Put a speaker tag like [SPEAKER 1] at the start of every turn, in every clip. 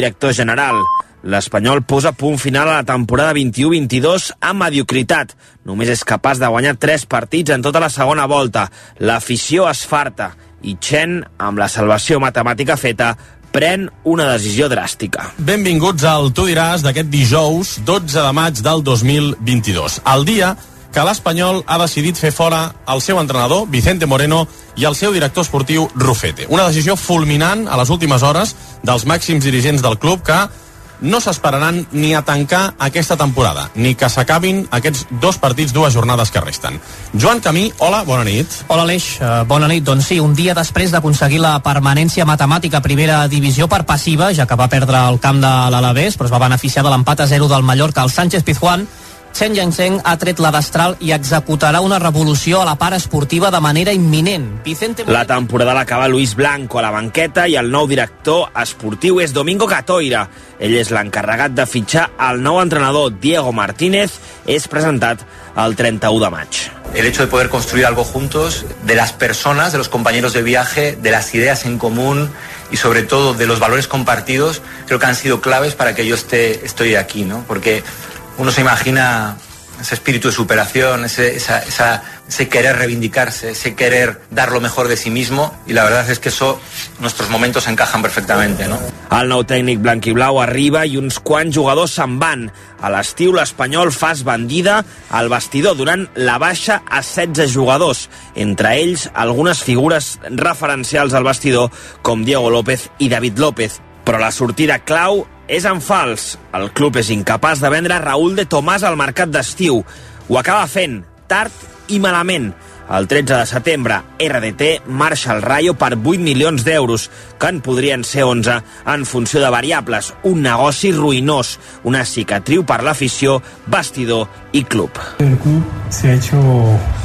[SPEAKER 1] director general. L'Espanyol posa punt final a la temporada 21-22 amb mediocritat. Només és capaç de guanyar 3 partits en tota la segona volta. L'afició es farta i Chen, amb la salvació matemàtica feta, pren una decisió dràstica.
[SPEAKER 2] Benvinguts al Tu diràs d'aquest dijous 12 de maig del 2022. El dia que l'Espanyol ha decidit fer fora el seu entrenador, Vicente Moreno, i el seu director esportiu, Rufete. Una decisió fulminant a les últimes hores dels màxims dirigents del club que no s'esperaran ni a tancar aquesta temporada, ni que s'acabin aquests dos partits, dues jornades que resten. Joan Camí, hola, bona nit.
[SPEAKER 3] Hola Aleix, uh, bona nit. Doncs sí, un dia després d'aconseguir la permanència matemàtica primera divisió per passiva, ja que va perdre el camp de l'Alavés, però es va beneficiar de l'empat a 0 del Mallorca al Sánchez Pizjuán, Chen Yangzheng ha tret la destral i executarà una revolució a la part esportiva de manera imminent.
[SPEAKER 1] Vicente... La temporada l'acaba Luis Blanco a la banqueta i el nou director esportiu és Domingo Catoira. Ell és l'encarregat de fitxar el nou entrenador Diego Martínez. És presentat el 31 de maig.
[SPEAKER 4] El hecho de poder construir algo juntos, de las personas, de los compañeros de viaje, de las ideas en común y sobre todo de los valores compartidos, creo que han sido claves para que yo esté, estoy aquí, ¿no? Porque uno se imagina ese espíritu de superación, ese, esa, esa, ese querer reivindicarse, ese querer dar lo mejor de sí mismo y la verdad es que eso nuestros momentos encajan perfectamente, no?
[SPEAKER 1] El nou tècnic blanc i blau arriba i uns quants jugadors se'n van. A l'estiu l'Espanyol fa bandida al vestidor durant la baixa a 16 jugadors, entre ells algunes figures referencials al vestidor com Diego López i David López. Però la sortida clau és en fals. El club és incapaç de vendre Raúl de Tomàs al mercat d'estiu. Ho acaba fent, tard i malament. El 13 de setembre, RDT marxa al Rayo per 8 milions d'euros, que en podrien ser 11 en funció de variables. Un negoci ruïnós, una cicatriu per l'afició, vestidor i club.
[SPEAKER 5] El club se ha hecho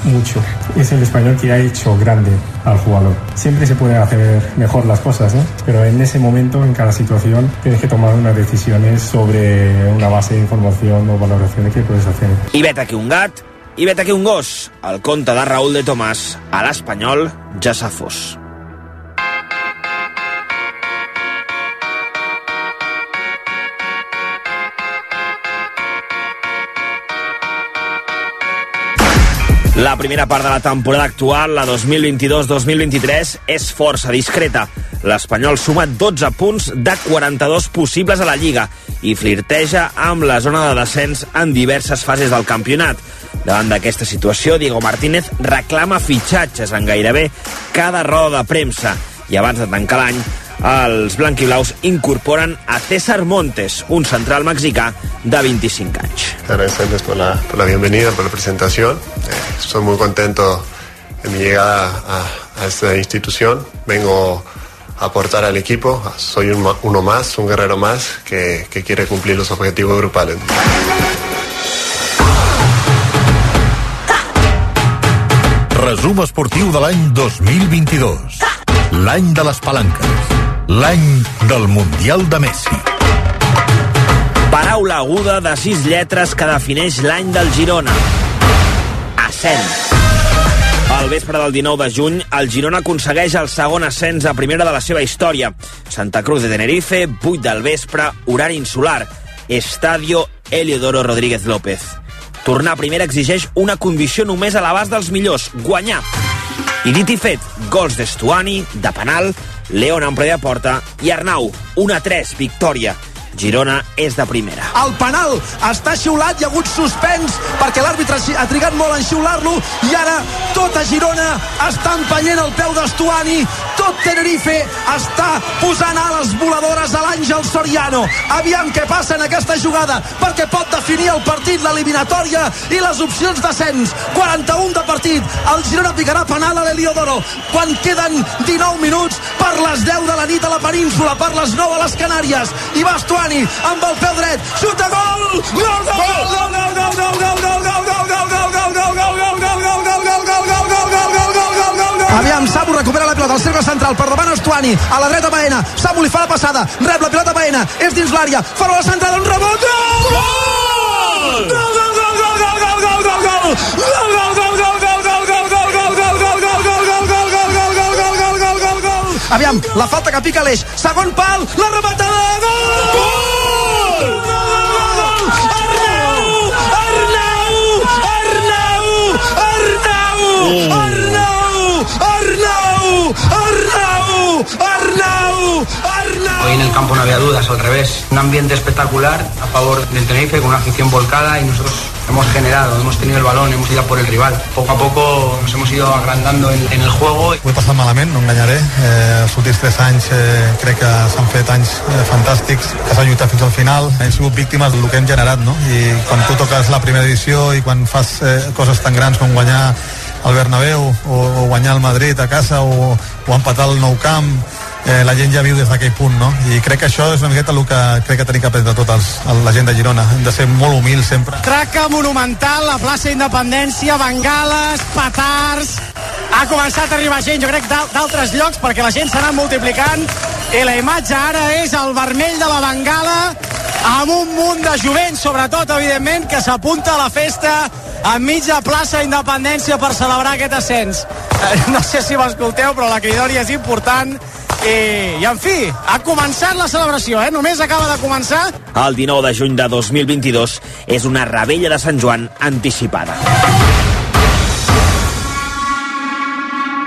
[SPEAKER 5] mucho. Es el español que ha hecho grande al jugador. Siempre se pueden hacer mejor las cosas, ¿no? Pero en ese momento, en cada situación, tienes que tomar unas decisiones sobre una base de información o valoraciones que puedes hacer.
[SPEAKER 1] I vet aquí un gat, i vet aquí un gos. El conte de Raúl de Tomàs a l'Espanyol ja s'ha fos. La primera part de la temporada actual, la 2022-2023, és força discreta. L'Espanyol suma 12 punts de 42 possibles a la Lliga i flirteja amb la zona de descens en diverses fases del campionat. Davant d'aquesta situació, Diego Martínez reclama fitxatges en gairebé cada roda de premsa i abans de tancar l'any els blanquiblaus incorporen a César Montes, un central mexicà de 25 anys.
[SPEAKER 6] Agradecerles por la, por la bienvenida, por la presentación. Eh, estoy muy contento de mi llegada a, a esta institución. Vengo a aportar al equipo. Soy un, uno más, un guerrero más que, que quiere cumplir los objetivos grupales.
[SPEAKER 7] Resum esportiu de l'any 2022. L'any de les palanques. L'any del Mundial de Messi.
[SPEAKER 1] Paraula aguda de sis lletres que defineix l'any del Girona. Ascens. Al vespre del 19 de juny, el Girona aconsegueix el segon ascens a primera de la seva història. Santa Cruz de Tenerife, 8 del vespre, horari insular. Estadio Eliodoro Rodríguez López. Tornar a primera exigeix una condició només a l'abast dels millors, guanyar. I dit i fet, gols d'Estuani, de penal, León en de porta i Arnau, 1 a 3, victòria. Girona és de primera.
[SPEAKER 8] El penal està xiulat, hi ha hagut suspens perquè l'àrbitre ha trigat molt en xiular-lo i ara tota Girona està empenyent el peu d'Estuani tot Tenerife està posant ales voladores a l'Àngel Soriano aviam què passa en aquesta jugada perquè pot definir el partit, l'eliminatòria i les opcions d'ascens 41 de partit, el Girona picarà penal a l'Heliodoro quan queden 19 minuts per les 10 de la nit a la península per les 9 a les Canàries i va Estuani amb el peu dret, xuta gol! Gol, gol, gol, gol, gol, gol, gol, gol, gol, gol, gol, gol, gol, Aviam, Samu recupera la pilota al cercle central, per davant Estuani, a la dreta Baena, Samu li fa la passada, rep la pilota Baena, és dins l'àrea, farà la centrada, un rebot, gol! Gol! Gol, gol, gol, gol, gol, gol, gol, gol, gol, gol, gol, gol, gol, gol, Aviam, la falta que pica l'eix. Segon pal, la rematada gol! Gol! Gol! Arnau! Arnau! Arnau! Arnau! Arnau! Arnau, Arnau, Hoy
[SPEAKER 9] en el campo no había dudas, al revés. Un ambiente espectacular a favor del Tenerife con una afición volcada y nosotros hemos generado, hemos tenido el balón, hemos ido por el rival. Poco a poco nos hemos ido agrandando en, en el juego.
[SPEAKER 10] Ho he passat malament, no enganyaré. Eh, els últims tres anys eh, crec que s'han fet anys eh, fantàstics, que s'ha lluitat fins al final. Hem sigut víctimes del que hem generat, no? I quan tu toques la primera edició i quan fas eh, coses tan grans com guanyar al Bernabéu o, o guanyar el Madrid a casa o, o empatar el Nou Camp eh, la gent ja viu des d'aquell punt, no? I crec que això és una miqueta el que crec que tenim que aprendre tots els, la gent de Girona. Hem de ser molt humils sempre.
[SPEAKER 11] Traca monumental, la plaça Independència, bengales, petards... Ha començat a arribar gent, jo crec, d'altres llocs, perquè la gent s'ha multiplicant i la imatge ara és el vermell de la bengala amb un munt de jovent, sobretot, evidentment, que s'apunta a la festa enmig de plaça Independència per celebrar aquest ascens. Eh, no sé si m'escolteu, però la cridòria és important i, i en fi, ha començat la celebració, eh? Només acaba de començar.
[SPEAKER 1] El 19 de juny de 2022 és una rebella de Sant Joan anticipada.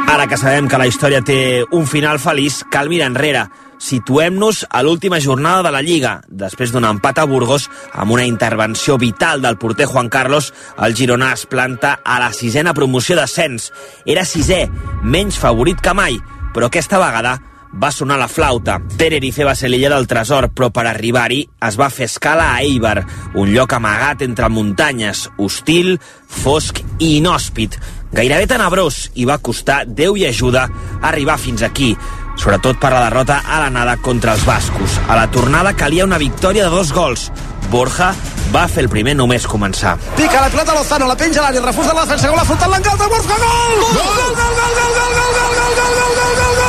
[SPEAKER 1] Ara que sabem que la història té un final feliç, cal mirar enrere. Situem-nos a l'última jornada de la Lliga. Després d'un empat a Burgos, amb una intervenció vital del porter Juan Carlos, el Girona es planta a la sisena promoció d'ascens. Era sisè, menys favorit que mai, però aquesta vegada va sonar la flauta. Tenerife va ser l'illa del tresor, però per arribar-hi es va fer escala a Eibar, un lloc amagat entre muntanyes, hostil, fosc i inhòspit. Gairebé tenebrós i va costar Déu i ajuda arribar fins aquí, sobretot per la derrota a l'anada contra els bascos. A la tornada calia una victòria de dos gols. Borja va fer el primer només començar.
[SPEAKER 8] Pica la pilota Lozano, la penja a l'àrea, el refús de la defensa, gol afrontant l'engal de Borja, gol! Gol, gol, gol, gol, gol, gol, gol, gol, gol, gol, gol,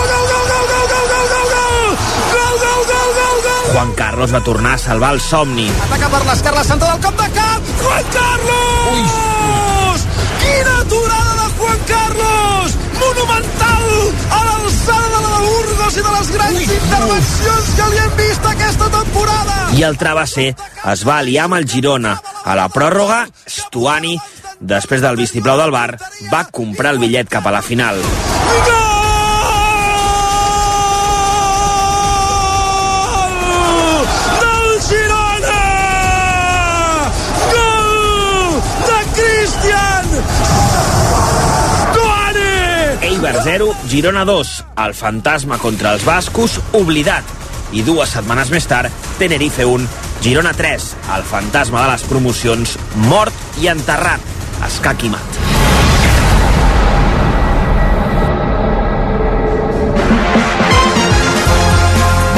[SPEAKER 1] Juan Carlos va tornar a salvar el somni.
[SPEAKER 8] Ataca per l'esquerra, centre del camp de camp! Juan Carlos! Ui. Quina aturada de Juan Carlos! Monumental! A la Burgos i de les grans Ui. intervencions que li hem vist aquesta temporada!
[SPEAKER 1] I el travesser es va aliar amb el Girona. A la pròrroga, Stuani, després del vistiplau del bar, va comprar el bitllet cap a la final.
[SPEAKER 8] Gol!
[SPEAKER 1] Eibar 0, Girona 2. El fantasma contra els bascos, oblidat. I dues setmanes més tard, Tenerife 1, Girona 3. El fantasma de les promocions, mort i enterrat. Escaquimat.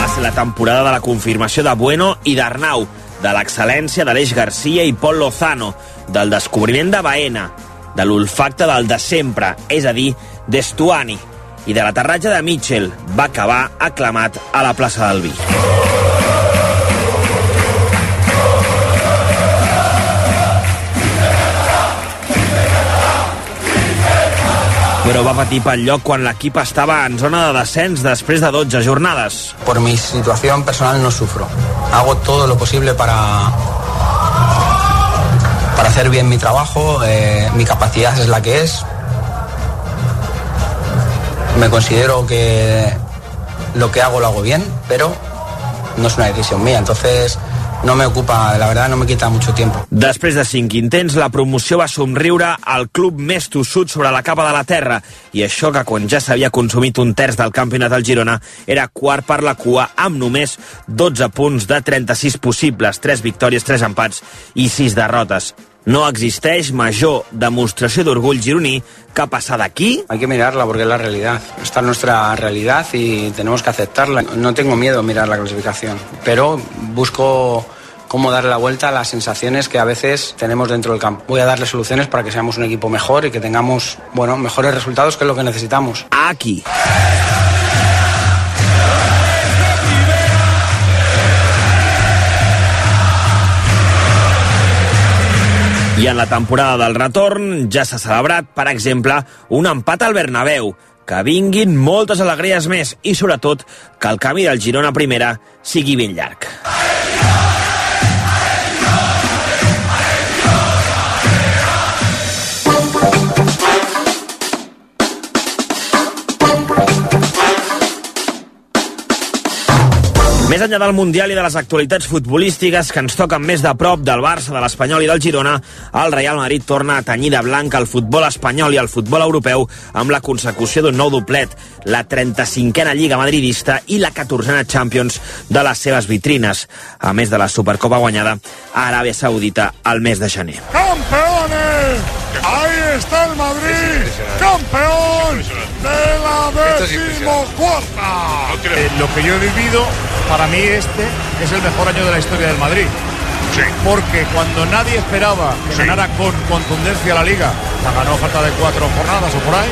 [SPEAKER 1] Va ser la temporada de la confirmació de Bueno i d'Arnau, de l'excel·lència d'Aleix Garcia i Pol Lozano, del descobriment de Baena, de l'olfacte del de sempre, és a dir, d'Estuani i de l'aterratge de Mitchell va acabar aclamat a la plaça del Vi. però va patir pel lloc quan l'equip estava en zona de descens després de 12 jornades.
[SPEAKER 9] Por mi situación personal no sufro. Hago todo lo posible para para hacer bien mi trabajo, eh, mi capacidad es la que es, me considero que lo que hago lo hago bien, pero no es una decisión mía, entonces no me ocupa, la verdad no me quita mucho tiempo.
[SPEAKER 1] Després de cinc intents, la promoció va somriure al club més tossut sobre la capa de la terra, i això que quan ja s'havia consumit un terç del campionat al Girona era quart per la cua amb només 12 punts de 36 possibles, 3 victòries, 3 empats i 6 derrotes. No existeix major demostració d'orgull gironí que passar d'aquí...
[SPEAKER 9] Hay que mirarla porque es la realidad. Esta es nuestra realidad y tenemos que aceptarla. No tengo miedo a mirar la clasificación, pero busco cómo darle la vuelta a las sensaciones que a veces tenemos dentro del campo. Voy a darle soluciones para que seamos un equipo mejor y que tengamos, bueno, mejores resultados que es lo que necesitamos.
[SPEAKER 1] Aquí. I en la temporada del retorn ja s'ha celebrat, per exemple, un empat al Bernabéu, que vinguin moltes alegries més i, sobretot, que el camí del Girona primera sigui ben llarg. Més enllà del Mundial i de les actualitats futbolístiques que ens toquen més de prop del Barça, de l'Espanyol i del Girona, el Real Madrid torna a tenyir de blanc el futbol espanyol i el futbol europeu amb la consecució d'un nou doblet, la 35a Lliga Madridista i la 14a Champions de les seves vitrines, a més de la Supercopa guanyada a Aràbia Saudita al mes de gener.
[SPEAKER 12] ¡Campeones! Ahí está el Madrid, campeón de la decimocuarta.
[SPEAKER 13] Eh, lo que yo he vivido, para mí este es el mejor año de la historia del Madrid. Porque cuando nadie esperaba que ganara con contundencia la liga, la ganó a falta de cuatro jornadas o por ahí,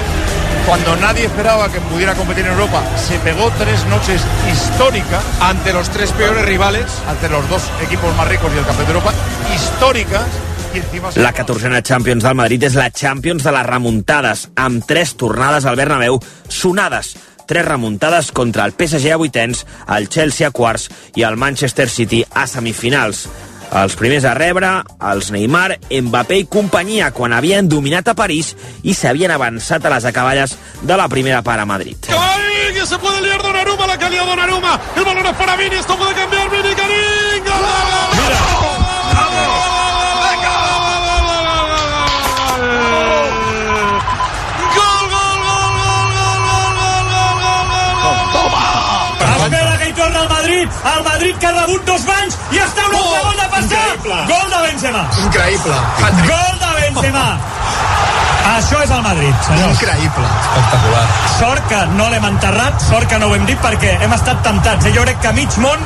[SPEAKER 13] cuando nadie esperaba que pudiera competir en Europa, se pegó tres noches históricas ante los tres peores rivales, ante los dos equipos más ricos y el campeón de Europa, históricas. Y encima se
[SPEAKER 1] La 14a Champions del Madrid és la Champions de les remuntades, amb tres tornades al Bernabéu sonades. Tres remuntades contra el PSG a vuitens, el Chelsea a quarts i el Manchester City a semifinals. Els primers a rebre, els Neymar, Mbappé i companyia, quan havien dominat a París i s'havien avançat a les acaballes de la primera part a Madrid.
[SPEAKER 12] ¡Ay, que se puede liar Donnarumma! ¡La que ha liado Donnarumma! ¡El balón es para Vini! ¡Esto puede cambiar! ¡Vini, Karim! ¡Gol!
[SPEAKER 14] Espera que hi torna el Madrid. El Madrid que ha rebut dos banys i està un altre gol de passar.
[SPEAKER 13] increïble.
[SPEAKER 14] Gol de Benzema.
[SPEAKER 13] Increïble.
[SPEAKER 14] Gol de Benzema. Això és el Madrid, senyors.
[SPEAKER 13] Increïble.
[SPEAKER 14] Espectacular. Sort que no l'hem enterrat, sort que no ho hem dit perquè hem estat temptats. Eh? Jo crec que mig món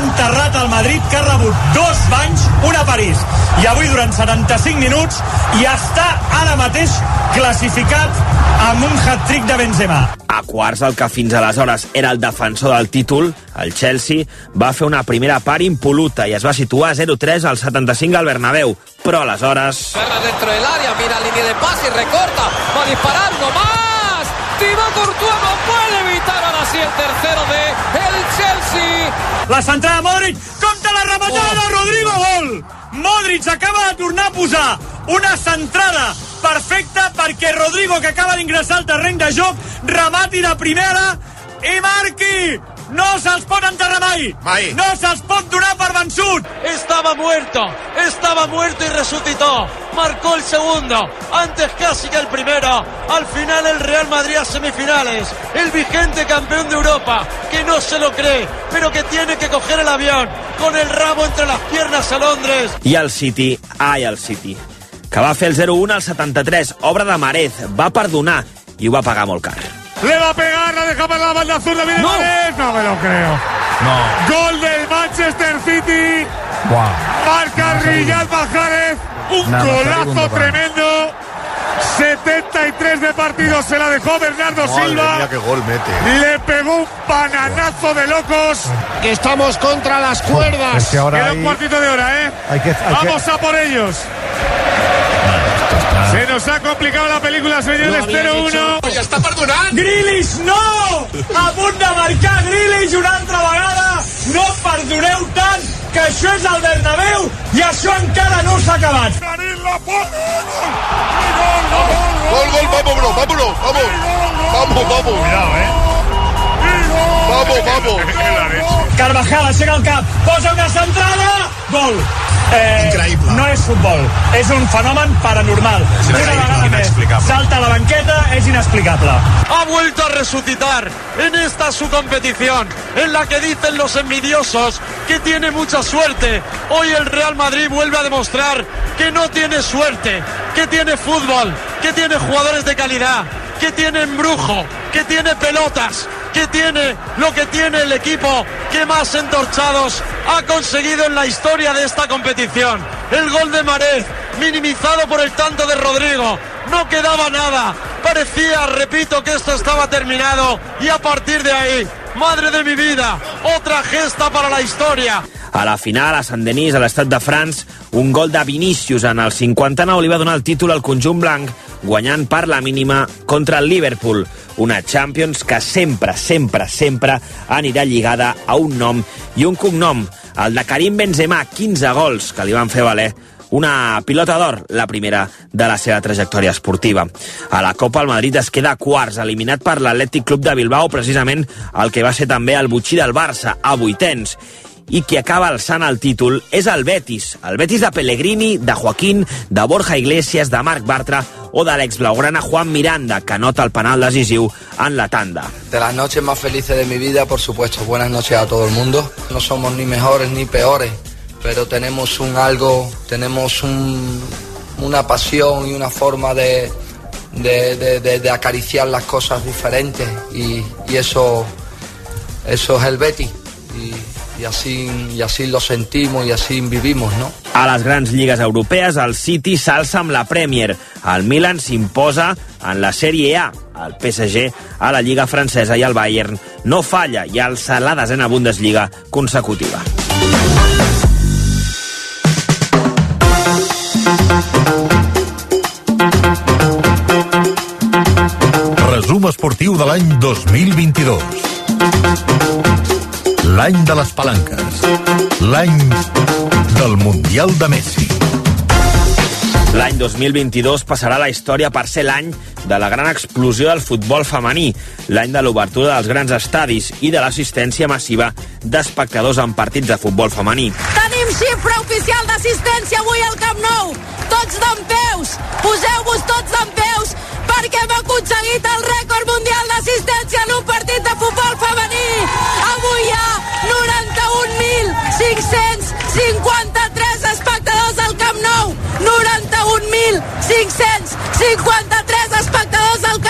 [SPEAKER 14] enterrat el Madrid que ha rebut dos banys, un a París i avui durant 75 minuts i està ara mateix classificat amb un hat-trick de Benzema.
[SPEAKER 1] A quarts, el que fins aleshores era el defensor del títol, el Chelsea, va fer una primera part impoluta i es va situar 0-3 al 75 al Bernabéu. Però aleshores...
[SPEAKER 15] Perra dentro del área, mira línea de pase y recorta. Va a disparar, no más. Thibaut Courtois no puede evitar sí el tercero de el Chelsea.
[SPEAKER 14] La centrada de Modric, compta la rematada de Rodrigo, gol! Modric acaba de tornar a posar una centrada perfecta perquè Rodrigo, que acaba d'ingressar al terreny de joc, remati de primera i marqui! No se'ls pot enterrar mai!
[SPEAKER 13] Mai.
[SPEAKER 14] No se'ls pot donar per vençut!
[SPEAKER 15] Estaba muerto, estaba muerto y resucitó. Marcó el segundo, antes casi que el primero. Al final el Real Madrid a semifinales. El vigente campeón de Europa, que no se lo cree, pero que tiene que coger el avión con el rabo entre las piernas a Londres.
[SPEAKER 1] I el City, ai, el City, que va fer el 0-1 al 73, obra de Marez, va perdonar i ho va pagar molt car.
[SPEAKER 12] Le va a pegar, la deja para la banda azul de Miguel Mahrez. No me lo creo.
[SPEAKER 2] No.
[SPEAKER 12] Gol del Manchester City. Marca Riyad Mahrez. Un
[SPEAKER 2] Nada,
[SPEAKER 12] golazo
[SPEAKER 2] segundo,
[SPEAKER 12] tremendo. 73 de partido se la dejó Bernardo Silva.
[SPEAKER 6] qué gol mete.
[SPEAKER 12] Le pegó un bananazo de locos.
[SPEAKER 11] Que estamos contra las cuerdas.
[SPEAKER 10] Es que ahora
[SPEAKER 12] Queda un cuartito de hora, ¿eh?
[SPEAKER 10] hay que... hay que-
[SPEAKER 12] Vamos a por ellos. Se nos ha complicado la película, señores. 0-1.
[SPEAKER 13] Ya está perdonant.
[SPEAKER 14] Grealish, no! A punt de marcar Grealish una altra vegada. No perdoneu tant, que això és el Bernabéu i això encara no s'ha acabat.
[SPEAKER 12] La.
[SPEAKER 13] Gol, gol, vamos, bro, vámonos, vamos. Vamos, vamos.
[SPEAKER 12] Cuidado, ¿eh?
[SPEAKER 13] Vamos, vamos.
[SPEAKER 14] Carvajal aixeca el cap, posa una centrada, gol. Eh,
[SPEAKER 13] Increïble.
[SPEAKER 14] No és futbol, és un fenomen paranormal. Una vegada més, salta a la banqueta, és inexplicable.
[SPEAKER 15] ha vuelto a resucitar en esta su competición, en la que dicen los envidiosos que tiene mucha suerte. Hoy el Real Madrid vuelve a demostrar que no tiene suerte, que tiene fútbol, que tiene jugadores de calidad, que tiene embrujo, que tiene pelotas, que tiene lo que tiene el equipo que más entorchados ha conseguido en la historia de esta competición. El gol de Marez, minimizado por el tanto de Rodrigo. No quedaba nada. Parecía, repito, que esto estaba terminado. Y a partir de ahí, madre de mi vida, otra gesta para la historia.
[SPEAKER 1] A la final, a Sant-Denis, a l'estat de France, un gol de Vinícius en el 59 li va donar el títol al conjunt blanc, guanyant per la mínima contra el Liverpool. Una Champions que sempre, sempre, sempre anirà lligada a un nom i un cognom, el de Karim Benzema, 15 gols que li van fer valer una pilota d'or, la primera de la seva trajectòria esportiva. A la Copa el Madrid es queda quarts, eliminat per l'Atlètic Club de Bilbao, precisament el que va ser també el butxí del Barça, a vuitens i qui acaba alçant el títol és el Betis. El Betis de Pellegrini, de Joaquín, de Borja Iglesias, de Marc Bartra o de l'ex blaugrana Juan Miranda, que nota el penal decisiu en la tanda.
[SPEAKER 16] De las noches más felices de mi vida, por supuesto. Buenas noches a todo el mundo. No somos ni mejores ni peores, pero tenemos un algo, tenemos un, una pasión y una forma de, de, de, de, acariciar las cosas diferentes y, y eso, eso es el Betis. Y, y así, y así lo sentimos y así vivimos, ¿no?
[SPEAKER 1] A les grans lligues europees, el City s'alça amb la Premier. El Milan s'imposa en la Sèrie A. El PSG a la Lliga Francesa i el Bayern no falla i alça la desena Bundesliga consecutiva.
[SPEAKER 7] Resum esportiu de l'any 2022. L'any de les palanques. L'any del Mundial de Messi.
[SPEAKER 1] L'any 2022 passarà a la història per ser l'any de la gran explosió del futbol femení, l'any de l'obertura dels grans estadis i de l'assistència massiva d'espectadors en partits de futbol femení.
[SPEAKER 17] Tenim xifra oficial d'assistència avui al Camp Nou. Tots d'en peus. Poseu-vos tots d'en peus perquè hem aconseguit el rècord mundial d'assistència en un partit de futbol femení. Avui hi ha 91.553 espectadors al Camp Nou. 91.553 espectadors al Camp Nou.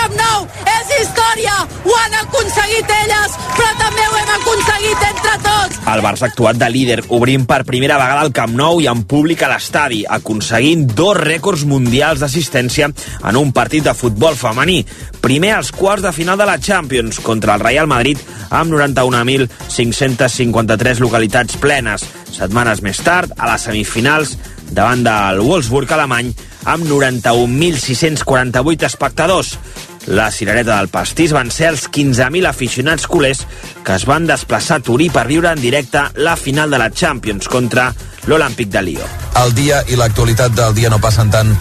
[SPEAKER 1] El Barça ha actuat de líder, obrint per primera vegada el Camp Nou i en públic a l'estadi, aconseguint dos rècords mundials d'assistència en un partit de futbol femení. Primer als quarts de final de la Champions contra el Real Madrid amb 91.553 localitats plenes. Setmanes més tard, a les semifinals, davant del Wolfsburg alemany, amb 91.648 espectadors. La cirereta del pastís van ser els 15.000 aficionats culers que es van desplaçar a Turí per viure en directe la final de la Champions contra l'Olímpic de Lió.
[SPEAKER 18] El dia i l'actualitat del dia no passen tant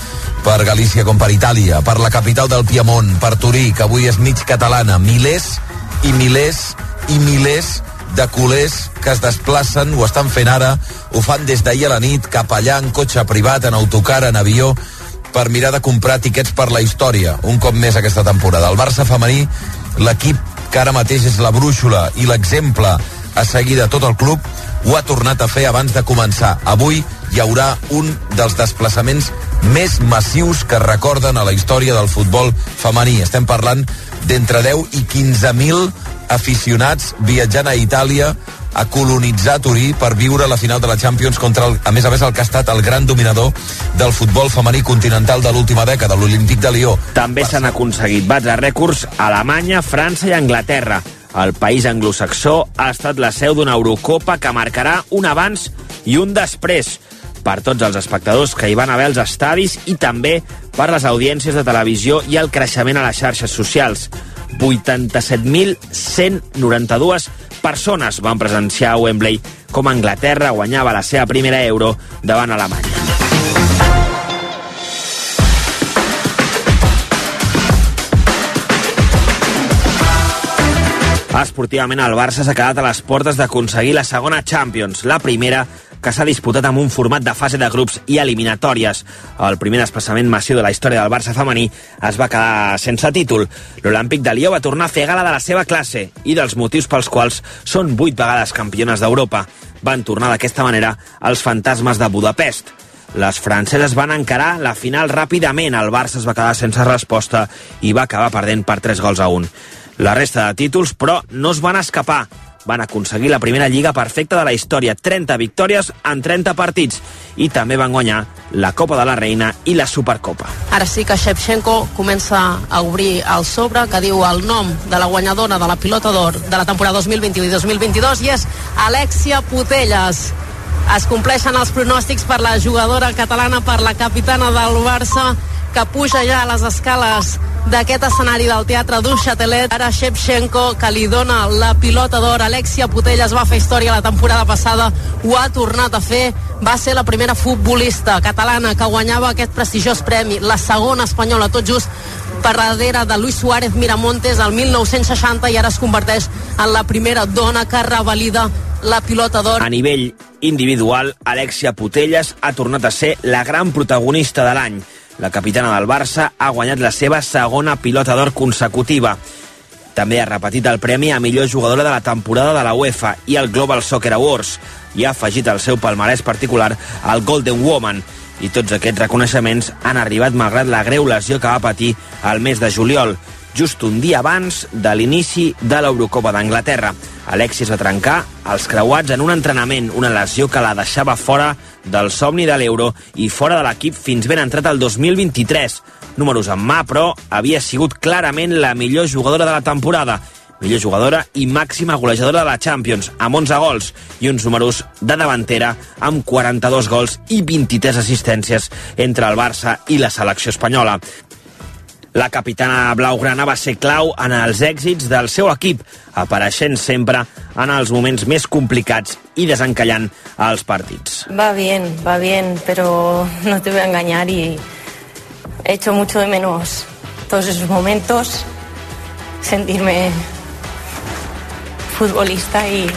[SPEAKER 18] per Galícia com per Itàlia, per la capital del Piemont, per Turí, que avui és mig catalana. Milers i milers i milers de culers que es desplacen, ho estan fent ara, ho fan des d'ahir a la nit, cap allà en cotxe privat, en autocar, en avió, per mirar de comprar tiquets per la història, un cop més aquesta temporada. El Barça femení, l'equip que ara mateix és la brúixola i l'exemple a seguir de tot el club, ho ha tornat a fer abans de començar. Avui hi haurà un dels desplaçaments més massius que recorden a la història del futbol femení. Estem parlant d'entre 10 i 15.000 aficionats viatjant a Itàlia a colonitzar Turí per viure la final de la Champions contra, el, a més a més, el que ha estat el gran dominador del futbol femení continental de l'última dècada, l'Olímpic de Lió.
[SPEAKER 1] També s'han aconseguit bats de rècords a Alemanya, França i Anglaterra. El país anglosaxó ha estat la seu d'una Eurocopa que marcarà un abans i un després per tots els espectadors que hi van haver als estadis i també per les audiències de televisió i el creixement a les xarxes socials. 87.192 persones van presenciar a Wembley com Anglaterra guanyava la seva primera euro davant Alemanya. Esportivament, el Barça s'ha quedat a les portes d'aconseguir la segona Champions, la primera que s'ha disputat amb un format de fase de grups i eliminatòries. El primer desplaçament massiu de la història del Barça femení es va quedar sense títol. L'Olímpic de Lió va tornar a fer gala de la seva classe i dels motius pels quals són vuit vegades campiones d'Europa. Van tornar d'aquesta manera els fantasmes de Budapest. Les franceses van encarar la final ràpidament. El Barça es va quedar sense resposta i va acabar perdent per 3 gols a 1. La resta de títols, però, no es van escapar van aconseguir la primera lliga perfecta de la història, 30 victòries en 30 partits, i també van guanyar la Copa de la Reina i la Supercopa.
[SPEAKER 19] Ara sí que Shevchenko comença a obrir el sobre que diu el nom de la guanyadora de la pilota d'or de la temporada 2021 i 2022 i és Alexia Putelles. Es compleixen els pronòstics per la jugadora catalana, per la capitana del Barça, que puja ja a les escales d'aquest escenari del Teatre du. Ara Shevchenko, que li dona la pilota d'or. Alexia Putelles va fer història la temporada passada, ho ha tornat a fer. Va ser la primera futbolista catalana que guanyava aquest prestigiós premi, la segona espanyola, tot just per darrere de Luis Suárez Miramontes el 1960 i ara es converteix en la primera dona que revalida la pilota d'or.
[SPEAKER 1] A nivell individual, Alexia Putelles ha tornat a ser la gran protagonista de l'any. La capitana del Barça ha guanyat la seva segona pilota d'or consecutiva. També ha repetit el premi a millor jugadora de la temporada de la UEFA i el Global Soccer Awards i ha afegit al seu palmarès particular el Golden Woman i tots aquests reconeixements han arribat malgrat la greu lesió que va patir al mes de juliol, just un dia abans de l'inici de l'Eurocopa d'Anglaterra. Alexis va trencar els creuats en un entrenament, una lesió que la deixava fora del somni de l'Euro i fora de l'equip fins ben entrat el 2023. Números en mà, però havia sigut clarament la millor jugadora de la temporada millor jugadora i màxima golejadora de la Champions, amb 11 gols i uns números de davantera amb 42 gols i 23 assistències entre el Barça i la selecció espanyola. La capitana blaugrana va ser clau en els èxits del seu equip, apareixent sempre en els moments més complicats i desencallant els partits.
[SPEAKER 20] Va bien, va bien, pero no te voy a engañar y he hecho mucho de menos todos esos momentos, sentirme futbolista y,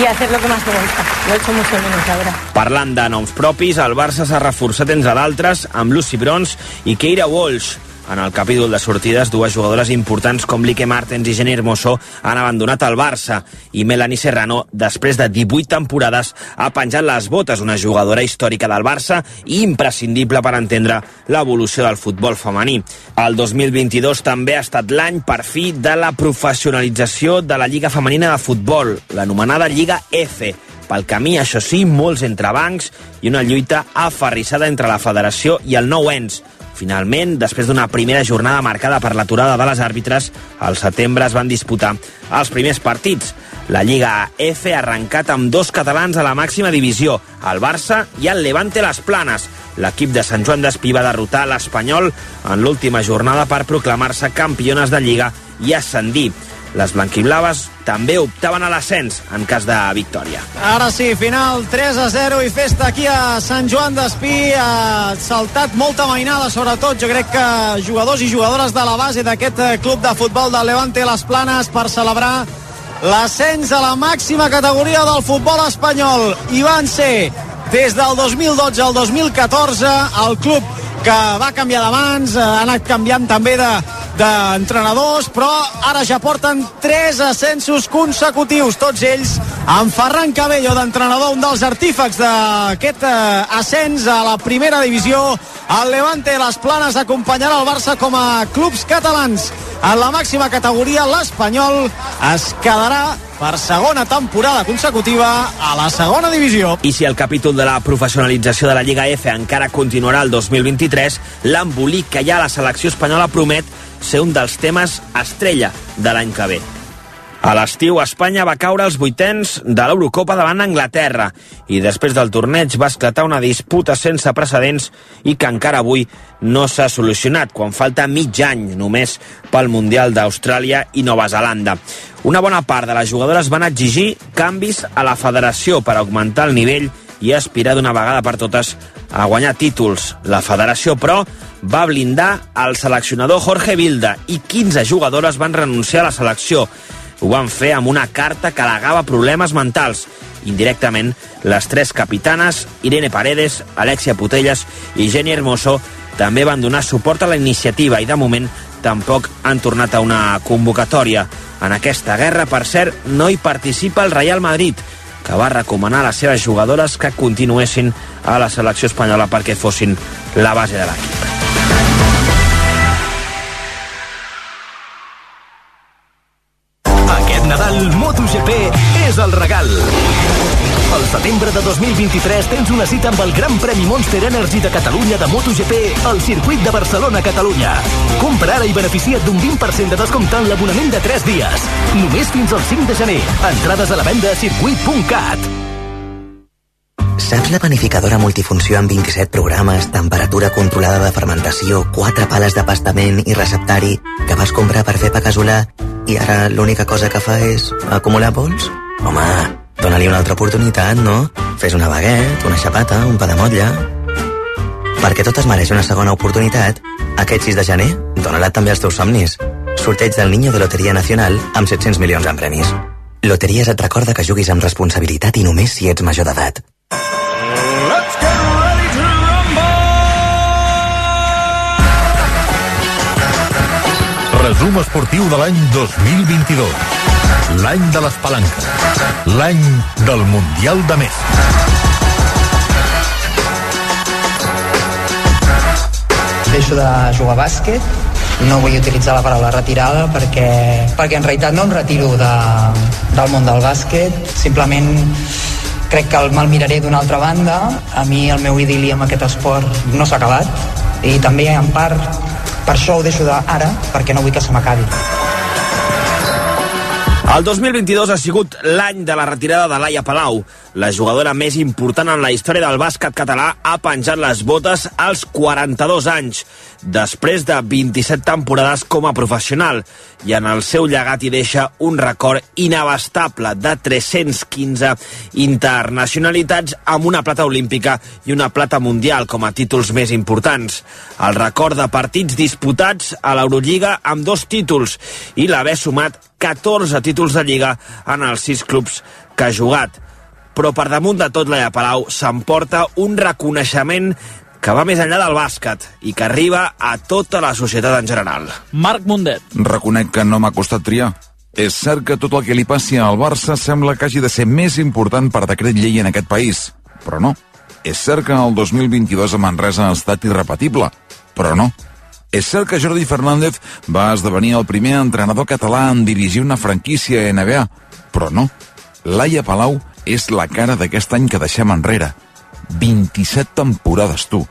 [SPEAKER 20] y hacer lo que más me gusta. Lo he hecho mucho menos, verdad.
[SPEAKER 1] Parlant de noms propis, el Barça s'ha reforçat entre d'altres amb Lucy Brons i Keira Walsh, en el capítol de sortides, dues jugadores importants com Lique Martens i Jenny Hermoso han abandonat el Barça i Melanie Serrano, després de 18 temporades, ha penjat les botes, una jugadora històrica del Barça i imprescindible per entendre l'evolució del futbol femení. El 2022 també ha estat l'any, per fi, de la professionalització de la Lliga Femenina de Futbol, l'anomenada Lliga F, pel camí, això sí, molts entrebancs i una lluita aferrissada entre la federació i el nou ens. Finalment, després d'una primera jornada marcada per l'aturada de les àrbitres, al setembre es van disputar els primers partits. La Lliga F ha arrencat amb dos catalans a la màxima divisió, el Barça i el Levante Las Planes. L'equip de Sant Joan d'Espí va derrotar l'Espanyol en l'última jornada per proclamar-se campiones de Lliga i ascendir. Les blanquiblaves també optaven a l'ascens en cas de victòria.
[SPEAKER 11] Ara sí, final 3 a 0 i festa aquí a Sant Joan d'Espí. Ha saltat molta mainada, sobretot jo crec que jugadors i jugadores de la base d'aquest eh, club de futbol del Levante Les Planes per celebrar l'ascens a la màxima categoria del futbol espanyol. I van ser des del 2012 al 2014 el club que va canviar d'abans, eh, ha anat canviant també de, d'entrenadors, però ara ja porten tres ascensos consecutius, tots ells amb Ferran Cabello d'entrenador, un dels artífecs d'aquest eh, ascens a la primera divisió. El Levante Les Planes acompanyarà el Barça com a clubs catalans. En la màxima categoria, l'Espanyol es quedarà per segona temporada consecutiva a la segona divisió.
[SPEAKER 1] I si el capítol de la professionalització de la Lliga F encara continuarà el 2023, l'embolic que hi ha a la selecció espanyola promet ser un dels temes estrella de l'any que ve. A l'estiu, Espanya va caure als vuitens de l'Eurocopa davant Anglaterra i després del torneig va esclatar una disputa sense precedents i que encara avui no s'ha solucionat quan falta mig any només pel Mundial d'Austràlia i Nova Zelanda. Una bona part de les jugadores van exigir canvis a la federació per augmentar el nivell i aspirar d'una vegada per totes a guanyar títols. La federació, però, va blindar el seleccionador Jorge Vilda i 15 jugadores van renunciar a la selecció. Ho van fer amb una carta que alegava problemes mentals. Indirectament, les tres capitanes, Irene Paredes, Alexia Putelles i Jenny Hermoso, també van donar suport a la iniciativa i, de moment, tampoc han tornat a una convocatòria. En aquesta guerra, per cert, no hi participa el Real Madrid, que va recomanar a les seves jugadores que continuessin a la selecció espanyola perquè fossin la base de l'equip.
[SPEAKER 21] Aquest Nadal MotoGP és el regal. Al setembre de 2023 tens una cita amb el Gran Premi Monster Energy de Catalunya de MotoGP al circuit de Barcelona-Catalunya. Compra ara i beneficia't d'un 20% de descompte en l'abonament de 3 dies. Només fins al 5 de gener. Entrades a la venda a circuit.cat.
[SPEAKER 22] Saps la panificadora multifunció amb 27 programes, temperatura controlada de fermentació, 4 pales de pastament i receptari que vas comprar per fer pa casolà i ara l'única cosa que fa és acumular pols? Home, dóna-li una altra oportunitat, no? Fes una baguette, una xapata, un pa de motlla... Perquè tot es mereix una segona oportunitat, aquest 6 de gener, dóna-la també als teus somnis. Sorteig del Niño de Loteria Nacional amb 700 milions en premis. Loteries et recorda que juguis amb responsabilitat i només si ets major d'edat.
[SPEAKER 7] Resum esportiu de l'any 2022. L'any de les palanques. L'any del Mundial de Messi.
[SPEAKER 21] Deixo de jugar a bàsquet, no vull utilitzar la paraula retirada perquè, perquè en realitat no em retiro de, del món del bàsquet, simplement crec que el me'l miraré d'una altra banda. A mi el meu idili amb aquest esport no s'ha acabat i també en part per això ho deixo d'ara perquè no vull que se m'acabi.
[SPEAKER 1] El 2022 ha sigut l'any de la retirada de Laia Palau. La jugadora més important en la història del bàsquet català ha penjat les botes als 42 anys, després de 27 temporades com a professional, i en el seu llegat hi deixa un record inabastable de 315 internacionalitats amb una plata olímpica i una plata mundial com a títols més importants. El record de partits disputats a l'Eurolliga amb dos títols i l'haver sumat 14 títols de Lliga en els sis clubs que ha jugat. Però per damunt de tot, Laia Palau s'emporta un reconeixement que va més enllà del bàsquet i que arriba a tota la societat en general.
[SPEAKER 23] Marc Mundet.
[SPEAKER 24] Reconec que no m'ha costat triar. És cert que tot el que li passi al Barça sembla que hagi de ser més important per decret llei en aquest país, però no. És cert que el 2022 a Manresa ha estat irrepetible, però no. És cert que Jordi Fernández va esdevenir el primer entrenador català en dirigir una franquícia NBA, però no. Laia Palau és la cara d'aquest any que deixem enrere. 27 temporades, tu.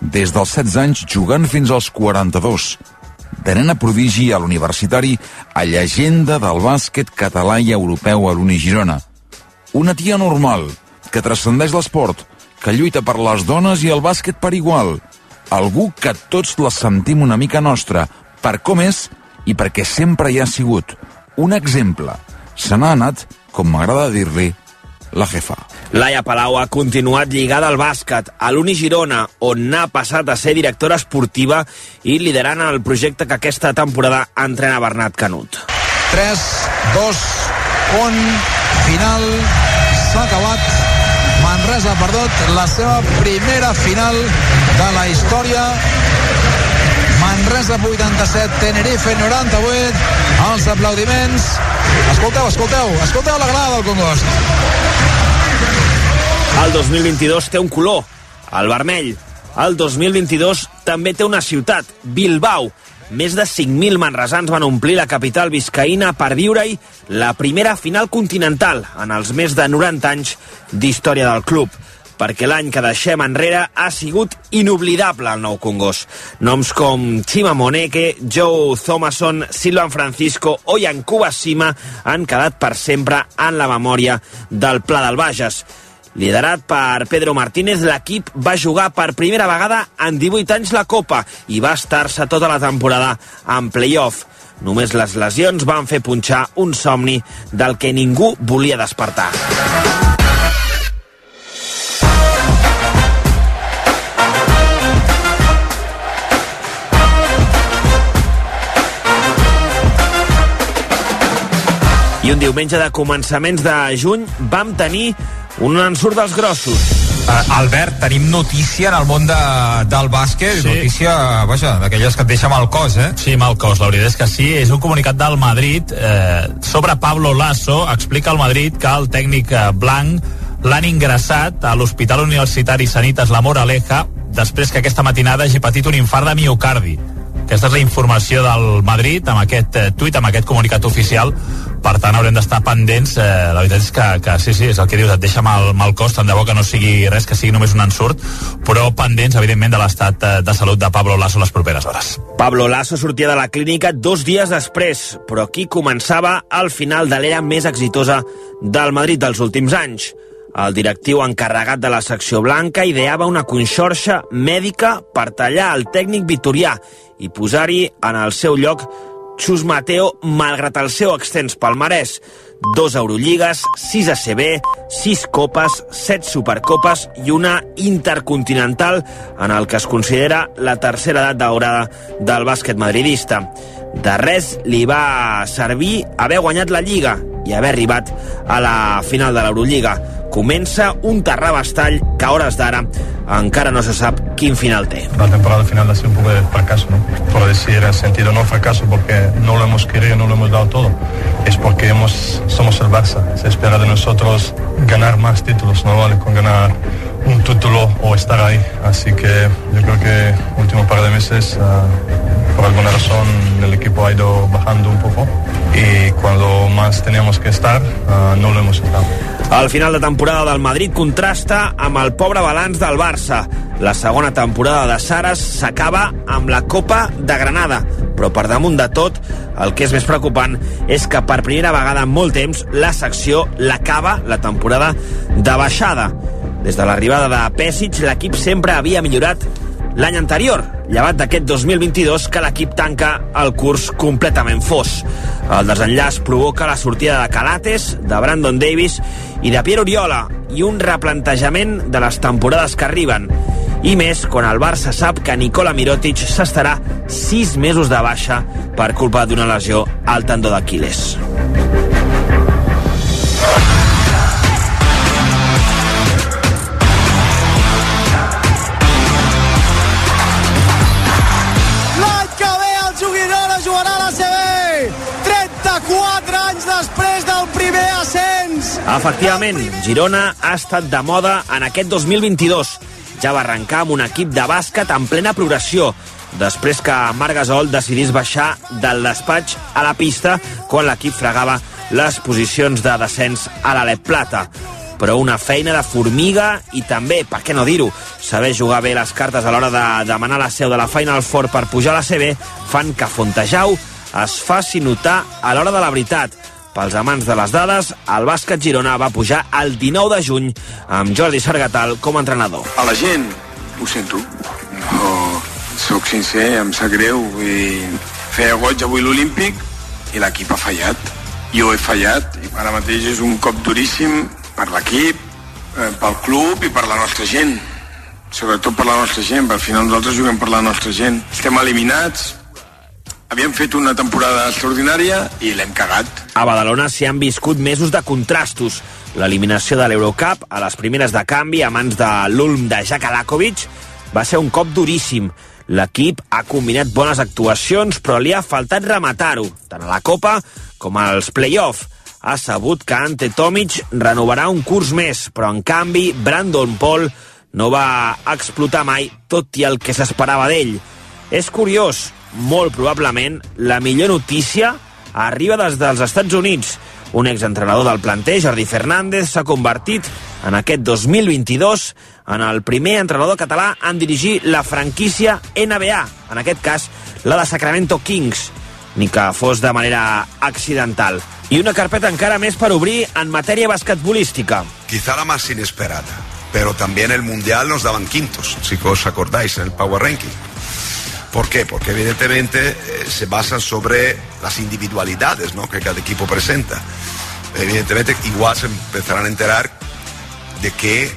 [SPEAKER 24] Des dels 16 anys jugant fins als 42. De nena prodigi a l'universitari a llegenda del bàsquet català i europeu a l'Uni Girona. Una tia normal, que transcendeix l'esport, que lluita per les dones i el bàsquet per igual. Algú que tots la sentim una mica nostra, per com és i perquè sempre hi ha sigut. Un exemple. Se n'ha anat, com m'agrada dir-li, la jefa.
[SPEAKER 1] Laia Palau ha continuat lligada al bàsquet a l'Uni Girona, on n'ha passat a ser directora esportiva i liderant el projecte que aquesta temporada entrena Bernat Canut.
[SPEAKER 25] 3, 2, 1, final, s'ha acabat. Manresa ha perdut la seva primera final de la història. Manresa 87, Tenerife 98. Els aplaudiments. Escolteu, escolteu, escolteu la grada del Congost.
[SPEAKER 1] El 2022 té un color, el vermell. El 2022 també té una ciutat, Bilbao. Més de 5.000 manresans van omplir la capital viscaïna per viure-hi la primera final continental en els més de 90 anys d'història del club perquè l'any que deixem enrere ha sigut inoblidable al Nou Congost. Noms com Chima Moneke, Joe Thomason, Silvan Francisco o Yankuba Sima han quedat per sempre en la memòria del Pla del Bages. Liderat per Pedro Martínez, l'equip va jugar per primera vegada en 18 anys la Copa i va estar-se tota la temporada en playoff. Només les lesions van fer punxar un somni del que ningú volia despertar. I un diumenge de començaments de juny vam tenir un ensurt dels grossos.
[SPEAKER 26] Uh, Albert, tenim notícia en el món de, del bàsquet, sí. notícia, vaja, d'aquelles que et deixa mal cos, eh?
[SPEAKER 27] Sí, mal cos, la veritat és que sí. És un comunicat del Madrid eh, sobre Pablo Lasso. Explica al Madrid que el tècnic eh, blanc l'han ingressat a l'Hospital Universitari Sanitas La Moraleja després que aquesta matinada hagi patit un infart de miocardi. Aquesta és la informació del Madrid amb aquest eh, tuit, amb aquest comunicat oficial. Per tant, haurem d'estar pendents. Eh, la veritat és que, que sí, sí, és el que dius, et deixa mal, mal cost, tant de bo que no sigui res, que sigui només un ensurt, però pendents, evidentment, de l'estat eh, de salut de Pablo Lasso les properes hores.
[SPEAKER 1] Pablo Lasso sortia de la clínica dos dies després, però aquí començava el final de l'era més exitosa del Madrid dels últims anys. El directiu encarregat de la secció blanca ideava una conxorxa mèdica per tallar el tècnic vitorià i posar-hi en el seu lloc Xus Mateo, malgrat el seu extens palmarès. Dos Eurolligues, sis ACB, sis Copes, set Supercopes i una Intercontinental en el que es considera la tercera edat daurada del bàsquet madridista. De res li va servir haver guanyat la Lliga i haver arribat a la final de l'Eurolliga. Comença un terrabastall que a hores d'ara encara no se sap quin final té.
[SPEAKER 28] La temporada final ha sido un poco de fracaso, ¿no? Por decir en sentido no fracaso porque no lo hemos querido, no lo hemos dado todo. Es porque hemos, somos el Barça. Se espera de nosotros ganar más títulos, no vale con ganar un título o estar ahí. Así que yo creo que último par de meses, uh, por alguna razón, el equipo ha ido bajando un poco y cuando más teníamos que estar, uh, no lo hemos estado.
[SPEAKER 1] El final de temporada del Madrid contrasta amb el pobre balanç del Barça. La segona temporada de Saras s'acaba amb la Copa de Granada, però per damunt de tot, el que és més preocupant és que per primera vegada en molt temps la secció l'acaba la temporada de baixada. Des de l'arribada de Pesic, l'equip sempre havia millorat l'any anterior, llevat d'aquest 2022 que l'equip tanca el curs completament fos. El desenllaç provoca la sortida de Calates, de Brandon Davis i de Pierre Oriola i un replantejament de les temporades que arriben. I més quan el Barça sap que Nicola Mirotic s'estarà sis mesos de baixa per culpa d'una lesió al tendó d'Aquiles. Efectivament, Girona ha estat de moda en aquest 2022. Ja va arrencar amb un equip de bàsquet en plena progressió, després que Marc Gasol decidís baixar del despatx a la pista quan l'equip fregava les posicions de descens a l'Alep Plata però una feina de formiga i també, per què no dir-ho, saber jugar bé les cartes a l'hora de demanar la seu de la Final Four per pujar a la CB fan que Fontejau es faci notar a l'hora de la veritat. Pels amants de les dades, el bàsquet Girona va pujar el 19 de juny amb Jordi Sargatal com a entrenador.
[SPEAKER 29] A la gent, ho sento. No, sóc sincer, em sap greu. I feia goig avui l'Olímpic i l'equip ha fallat. Jo he fallat i ara mateix és un cop duríssim per l'equip, eh, pel club i per la nostra gent. Sobretot per la nostra gent, perquè al final nosaltres juguem per la nostra gent. Estem eliminats, havíem fet una temporada extraordinària i l'hem cagat.
[SPEAKER 1] A Badalona s'hi han viscut mesos de contrastos. L'eliminació de l'Eurocup a les primeres de canvi a mans de l'Ulm de Jack Alakovic va ser un cop duríssim. L'equip ha combinat bones actuacions, però li ha faltat rematar-ho, tant a la Copa com als play-off. Ha sabut que Ante Tomic renovarà un curs més, però en canvi Brandon Paul no va explotar mai tot i el que s'esperava d'ell. És curiós, molt probablement la millor notícia arriba des dels Estats Units. Un exentrenador del planter, Jordi Fernández, s'ha convertit en aquest 2022 en el primer entrenador català en dirigir la franquícia NBA, en aquest cas la de Sacramento Kings, ni que fos de manera accidental. I una carpeta encara més per obrir en matèria basquetbolística.
[SPEAKER 30] Quizá la más inesperada, pero también el Mundial nos daban quintos, si os acordáis, el Power Ranking. ¿Por qué? Porque evidentemente eh, se basan sobre las individualidades ¿no? que cada equipo presenta. Evidentemente igual se empezarán a enterar de que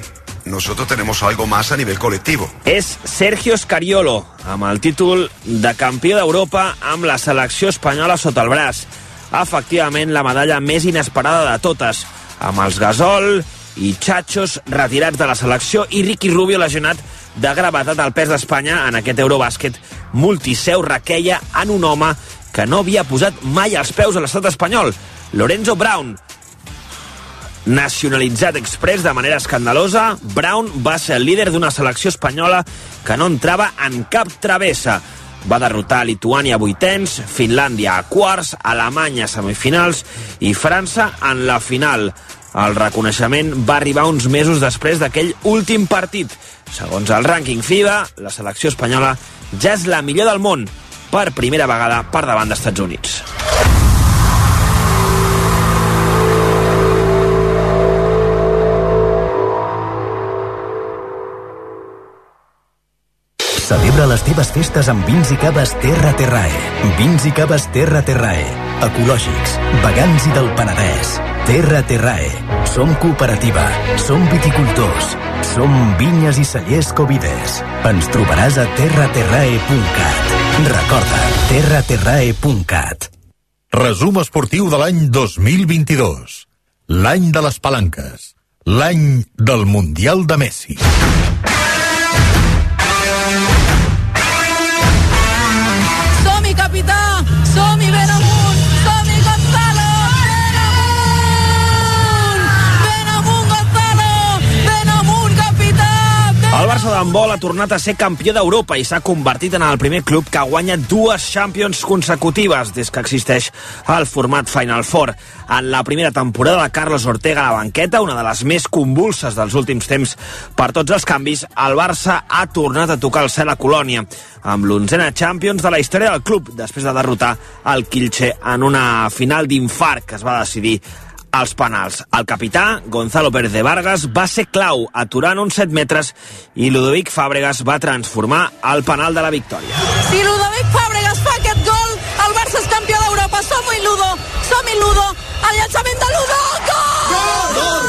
[SPEAKER 30] nosotros tenemos algo más a nivel colectivo.
[SPEAKER 1] És Sergio Scariolo, amb el títol de campió d'Europa amb la selecció espanyola sota el braç. Efectivament, la medalla més inesperada de totes, amb els Gasol i Chachos retirats de la selecció i Ricky Rubio lesionat de gravetat al pes d'Espanya en aquest Eurobàsquet multiseu requeia en un home que no havia posat mai els peus a l'estat espanyol, Lorenzo Brown. Nacionalitzat express de manera escandalosa, Brown va ser el líder d'una selecció espanyola que no entrava en cap travessa. Va derrotar Lituània a vuitens, Finlàndia a quarts, Alemanya a semifinals i França en la final. El reconeixement va arribar uns mesos després d'aquell últim partit. Segons el rànquing FIBA, la selecció espanyola ja és la millor del món, per primera vegada per davant d'Estats Units.
[SPEAKER 21] Les teves festes amb vins i caves Terra Terrae. Vins i caves Terra Terrae. Ecològics, vegans i del Penedès. Terra Terrae. Som cooperativa. Som viticultors. Som vinyes i cellers Covides. Ens trobaràs a terraterrae.cat. Recorda, terraterrae.cat.
[SPEAKER 7] Resum esportiu de l'any 2022. L'any de les palanques. L'any del Mundial de Messi.
[SPEAKER 17] capital.
[SPEAKER 1] El Barça d'handbol ha tornat a ser campió d'Europa i s'ha convertit en el primer club que guanya dues Champions consecutives des que existeix el format Final Four. En la primera temporada de Carlos Ortega a la banqueta, una de les més convulses dels últims temps per tots els canvis, el Barça ha tornat a tocar el cel a Colònia amb l'onzena Champions de la història del club després de derrotar el Kilche en una final d'infart que es va decidir als penals. El capità, Gonzalo Pérez de Vargas, va ser clau aturant uns 7 metres i Ludovic Fàbregas va transformar el penal de la victòria.
[SPEAKER 17] Si Ludovic Fàbregas fa aquest gol, el Barça és campió d'Europa. Som-hi, Ludo! Som-hi, Ludo! El llançament de Ludo! Gol! Gol!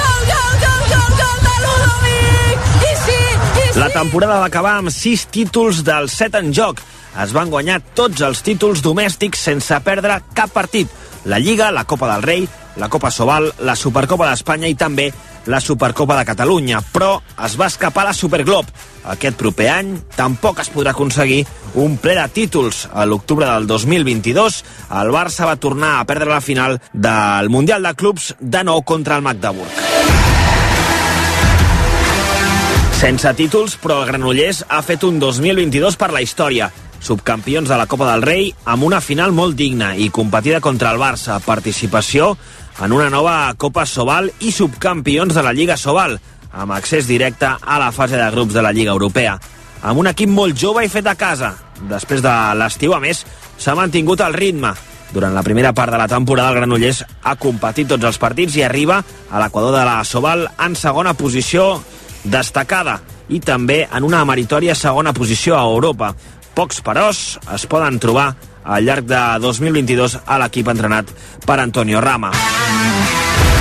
[SPEAKER 17] Gol, gol, gol, gol, gol de Ludovic! I sí, i sí!
[SPEAKER 1] La temporada va acabar amb 6 títols del 7 en joc. Es van guanyar tots els títols domèstics sense perdre cap partit. La Lliga, la Copa del Rei, la Copa Sobal, la Supercopa d'Espanya i també la Supercopa de Catalunya, però es va escapar la Superglob. Aquest proper any tampoc es podrà aconseguir un ple de títols. A l'octubre del 2022, el Barça va tornar a perdre la final del Mundial de Clubs de nou contra el Magdeburg. Sense títols, però el Granollers ha fet un 2022 per la història. Subcampions de la Copa del Rei amb una final molt digna i competida contra el Barça. Participació en una nova Copa Sobal i subcampions de la Lliga Sobal, amb accés directe a la fase de grups de la Lliga Europea. Amb un equip molt jove i fet a casa. Després de l'estiu, a més, s'ha mantingut el ritme. Durant la primera part de la temporada, el Granollers ha competit tots els partits i arriba a l'equador de la Sobal en segona posició destacada i també en una meritòria segona posició a Europa. Pocs peròs es poden trobar al llarg de 2022 a l'equip entrenat per Antonio Rama.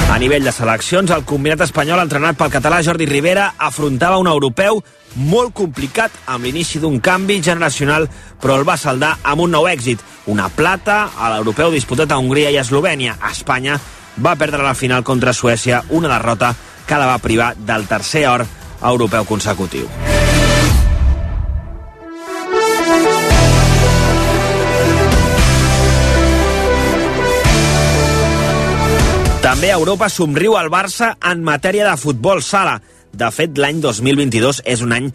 [SPEAKER 1] A nivell de seleccions, el combinat espanyol entrenat pel català Jordi Rivera afrontava un europeu molt complicat amb l'inici d'un canvi generacional, però el va saldar amb un nou èxit, una plata a l'europeu disputat a Hongria i Eslovènia. Espanya va perdre la final contra Suècia, una derrota que la va privar del tercer or europeu consecutiu. També Europa somriu al Barça en matèria de futbol sala. De fet, l'any 2022 és un any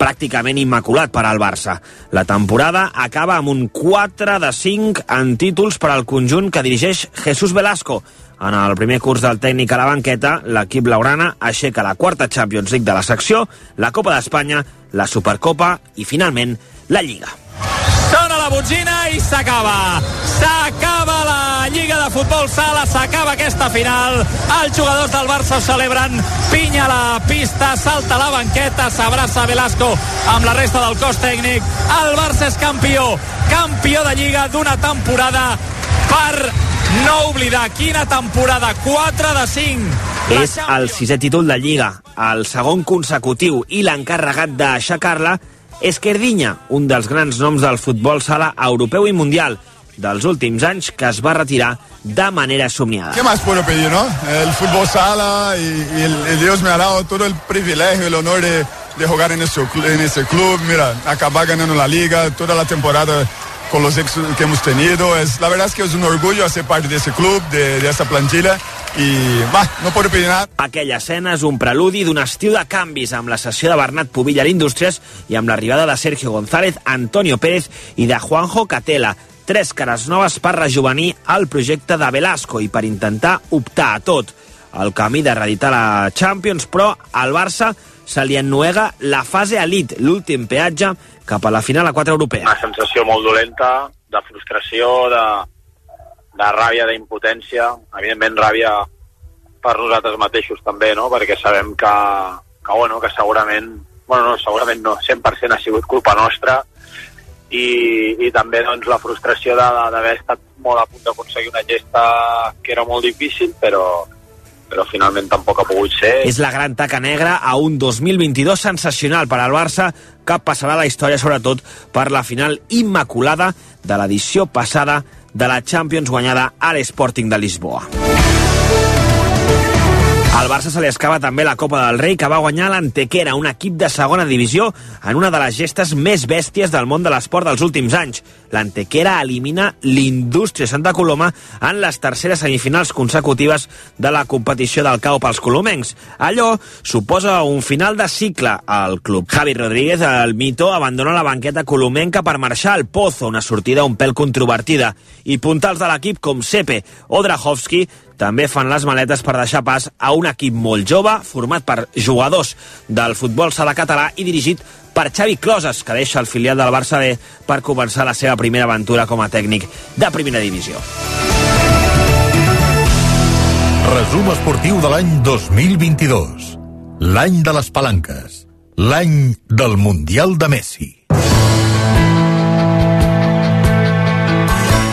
[SPEAKER 1] pràcticament immaculat per al Barça. La temporada acaba amb un 4 de 5 en títols per al conjunt que dirigeix Jesús Velasco. En el primer curs del tècnic a la banqueta, l'equip laurana aixeca la quarta Champions League de la secció, la Copa d'Espanya, la Supercopa i, finalment, la Lliga.
[SPEAKER 27] Botzina i s'acaba. S'acaba la Lliga de Futbol Sala, s'acaba aquesta final. Els jugadors del Barça ho celebren. Pinya la pista, salta la banqueta, s'abraça Velasco amb la resta del cos tècnic. El Barça és campió, campió de Lliga d'una temporada per no oblidar. Quina temporada, 4 de 5.
[SPEAKER 1] És el sisè títol de Lliga, el segon consecutiu i l'encarregat d'aixecar-la és Kerdinya, un dels grans noms del futbol sala europeu i mundial dels últims anys que es va retirar de manera somiada.
[SPEAKER 31] ¿Qué más puedo pedir, no? El fútbol sala y, y el, el Dios me ha dado todo el privilegio, el honor de, de jugar en ese, en ese club. Mira, acabar ganando la liga, toda la temporada con los éxitos que hemos tenido. Es, la verdad es que es un orgullo hacer parte de ese club, de, de esa plantilla. Y va, no pedir nada.
[SPEAKER 1] Aquella escena és un preludi d'un estiu de canvis amb la sessió de Bernat Pubill a l'Indústries i amb l'arribada de Sergio González, Antonio Pérez i de Juanjo Catela. Tres cares noves per rejuvenir el projecte de Velasco i per intentar optar a tot. El camí de reeditar la Champions, però al Barça se li ennuega la fase elite, l'últim peatge cap a la final a 4 europea.
[SPEAKER 32] una sensació molt dolenta, de frustració, de, de ràbia, d'impotència, evidentment ràbia per nosaltres mateixos també, no? perquè sabem que, que, bueno, que segurament bueno, no, segurament no, 100% ha sigut culpa nostra i, i també doncs, la frustració d'haver estat molt a punt d'aconseguir una gesta que era molt difícil, però, però finalment tampoc ha pogut ser.
[SPEAKER 1] És la gran taca negra a un 2022 sensacional per al Barça que passarà la història sobretot per la final immaculada de l'edició passada de la Champions guanyada a l'Sporting de Lisboa. Al Barça se li escava també la Copa del Rei, que va guanyar l'Antequera, un equip de segona divisió, en una de les gestes més bèsties del món de l'esport dels últims anys. L'Antequera elimina l'Indústria Santa Coloma en les terceres semifinals consecutives de la competició del cau pels colomencs. Allò suposa un final de cicle al club. Javi Rodríguez, el mito, abandona la banqueta colomenca per marxar al Pozo, una sortida un pèl controvertida. I puntals de l'equip com Sepe o Drahovski també fan les maletes per deixar pas a un equip molt jove, format per jugadors del futbol sala català i dirigit per Xavi Closes, que deixa el filial del Barça B per començar la seva primera aventura com a tècnic de primera divisió.
[SPEAKER 7] Resum esportiu de l'any 2022. L'any de les palanques. L'any del Mundial de Messi.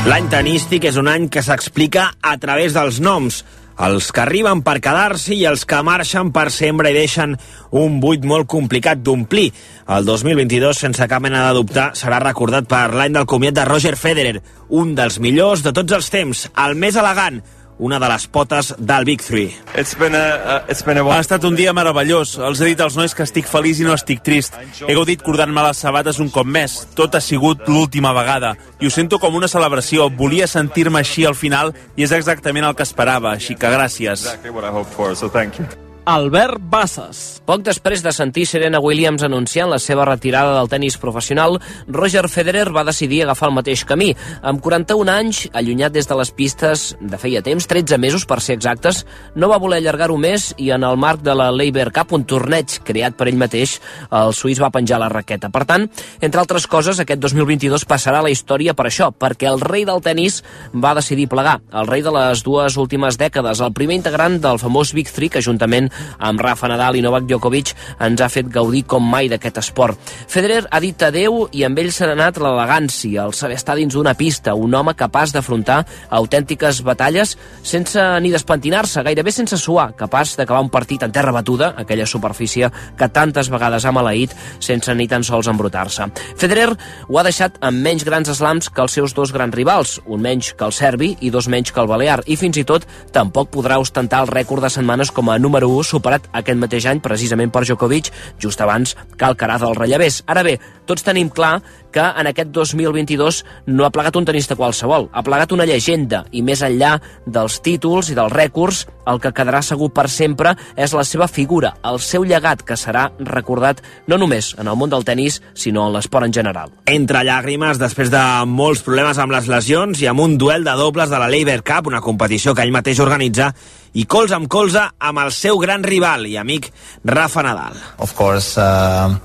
[SPEAKER 1] L'any tenístic és un any que s'explica a través dels noms. Els que arriben per quedar-s'hi i els que marxen per sempre i deixen un buit molt complicat d'omplir. El 2022, sense cap mena de dubte, serà recordat per l'any del comiat de Roger Federer, un dels millors de tots els temps, el més elegant, una de les potes del Big Three.
[SPEAKER 33] It's been a, uh, it's been a... Ha estat un dia meravellós. Els he dit als nois que estic feliç i no estic trist. He gaudit cordant-me les sabates un cop més. Tot ha sigut l'última vegada. I ho sento com una celebració. Volia sentir-me així al final i és exactament el que esperava. Així que gràcies. Exactly what I hoped for, so thank you.
[SPEAKER 34] Albert Bassas. Poc després de sentir Serena Williams anunciant la seva retirada del tennis professional, Roger Federer va decidir agafar el mateix camí. Amb 41 anys, allunyat des de les pistes de feia temps, 13 mesos per ser exactes, no va voler allargar-ho més i en el marc de la Labour Cup, un torneig creat per ell mateix, el suís va penjar la raqueta. Per tant, entre altres coses, aquest 2022 passarà a la història per això, perquè el rei del tennis va decidir plegar. El rei de les dues últimes dècades, el primer integrant del famós Big Three, que juntament amb Rafa Nadal i Novak Djokovic ens ha fet gaudir com mai d'aquest esport. Federer ha dit adeu i amb ell s'ha anat l'elegància, el saber estar dins d'una pista, un home capaç d'afrontar autèntiques batalles sense ni despentinar-se, gairebé sense suar, capaç d'acabar un partit en terra batuda, aquella superfície que tantes vegades ha maleït sense ni tan sols embrutar-se. Federer ho ha deixat amb menys grans slams que els seus dos grans rivals, un menys que el serbi i dos menys que el balear, i fins i tot tampoc podrà ostentar el rècord de setmanes com a número 1 superat aquest mateix any precisament per Djokovic, just abans que Alcaraz del rellevés. Ara bé, tots tenim clar que en aquest 2022 no ha plegat un tenista qualsevol, ha plegat una llegenda i més enllà dels títols i dels rècords, el que quedarà segur per sempre és la seva figura, el seu llegat que serà recordat no només en el món del tennis, sinó en l'esport en general.
[SPEAKER 1] Entre llàgrimes, després de molts problemes amb les lesions i amb un duel de dobles de la Labour Cup, una competició que ell mateix organitza, i colze amb colze amb el seu gran rival i amic Rafa Nadal.
[SPEAKER 35] of course, uh,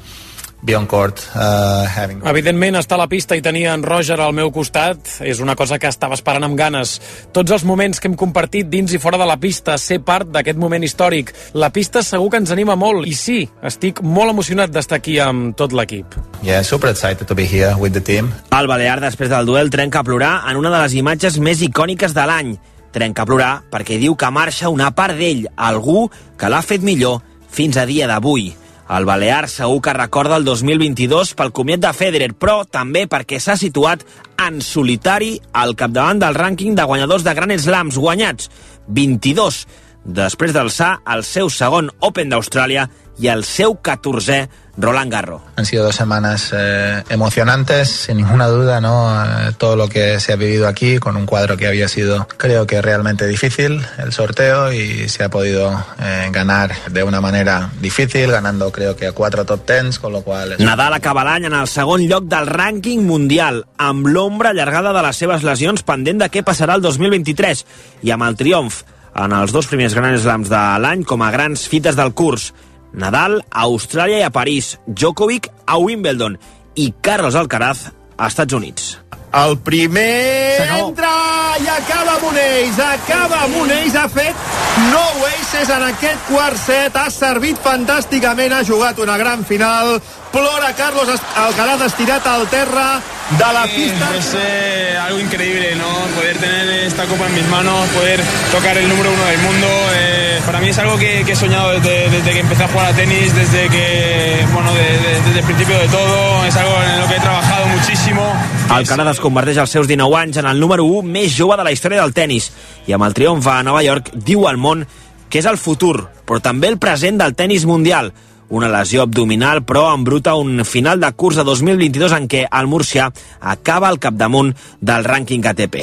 [SPEAKER 35] be on court, uh, having.
[SPEAKER 11] Evidentment, estar a la pista i tenir en Roger al meu costat és una cosa que estava esperant amb ganes. Tots els moments que hem compartit dins i fora de la pista, ser part d'aquest moment històric. La pista segur que ens anima molt, i sí, estic molt emocionat d'estar aquí amb tot l'equip.
[SPEAKER 35] Yeah, super excited to be here with the team.
[SPEAKER 1] El Balear, després del duel, trenca a plorar en una de les imatges més icòniques de l'any. Trenca a plorar perquè diu que marxa una part d'ell, algú que l'ha fet millor fins a dia d'avui. El Balear segur que recorda el 2022 pel comiat de Federer, però també perquè s'ha situat en solitari al capdavant del rànquing de guanyadors de Grand Slams guanyats, 22, després d'alçar el seu segon Open d'Austràlia i el seu 14è Roland Garros.
[SPEAKER 35] Han sido dos semanas eh, emocionantes, sin ninguna duda, ¿no? Eh, todo lo que se ha vivido aquí con un cuadro que había sido, creo que realmente difícil, el sorteo, y se ha podido eh, ganar de una manera difícil, ganando creo que a cuatro top tens, con lo cual...
[SPEAKER 1] Nadal acaba l'any en el segon lloc del rànquing mundial, amb l'ombra allargada de les seves lesions pendent de què passarà el 2023 i amb el triomf en els dos primers grans slams de l'any com a grans fites del curs. Nadal a Austràlia i a París, Djokovic a Wimbledon i Carlos Alcaraz a Estats Units.
[SPEAKER 36] El primer entra i acaba amb un ells, acaba amb un ells, ha fet nou aces en aquest quart set, ha servit fantàsticament, ha jugat una gran final, plora Carlos Alcaraz estirat al terra de la pista.
[SPEAKER 32] Es eh, algo increíble, ¿no? Poder tener esta copa en mis manos, poder tocar el número uno del mundo. Eh, para mí es algo que, que he soñado desde, desde, que empecé a jugar a tenis, desde que, bueno, de, de, desde el principio de todo. Es algo en lo que he trabajado muchísimo.
[SPEAKER 1] Alcaraz es converteix als seus 19 anys en el número 1 més jove de la història del tennis i amb el triomf a Nova York diu al món que és el futur, però també el present del tennis mundial una lesió abdominal, però embruta un final de curs de 2022 en què el murcià acaba al capdamunt del rànquing ATP.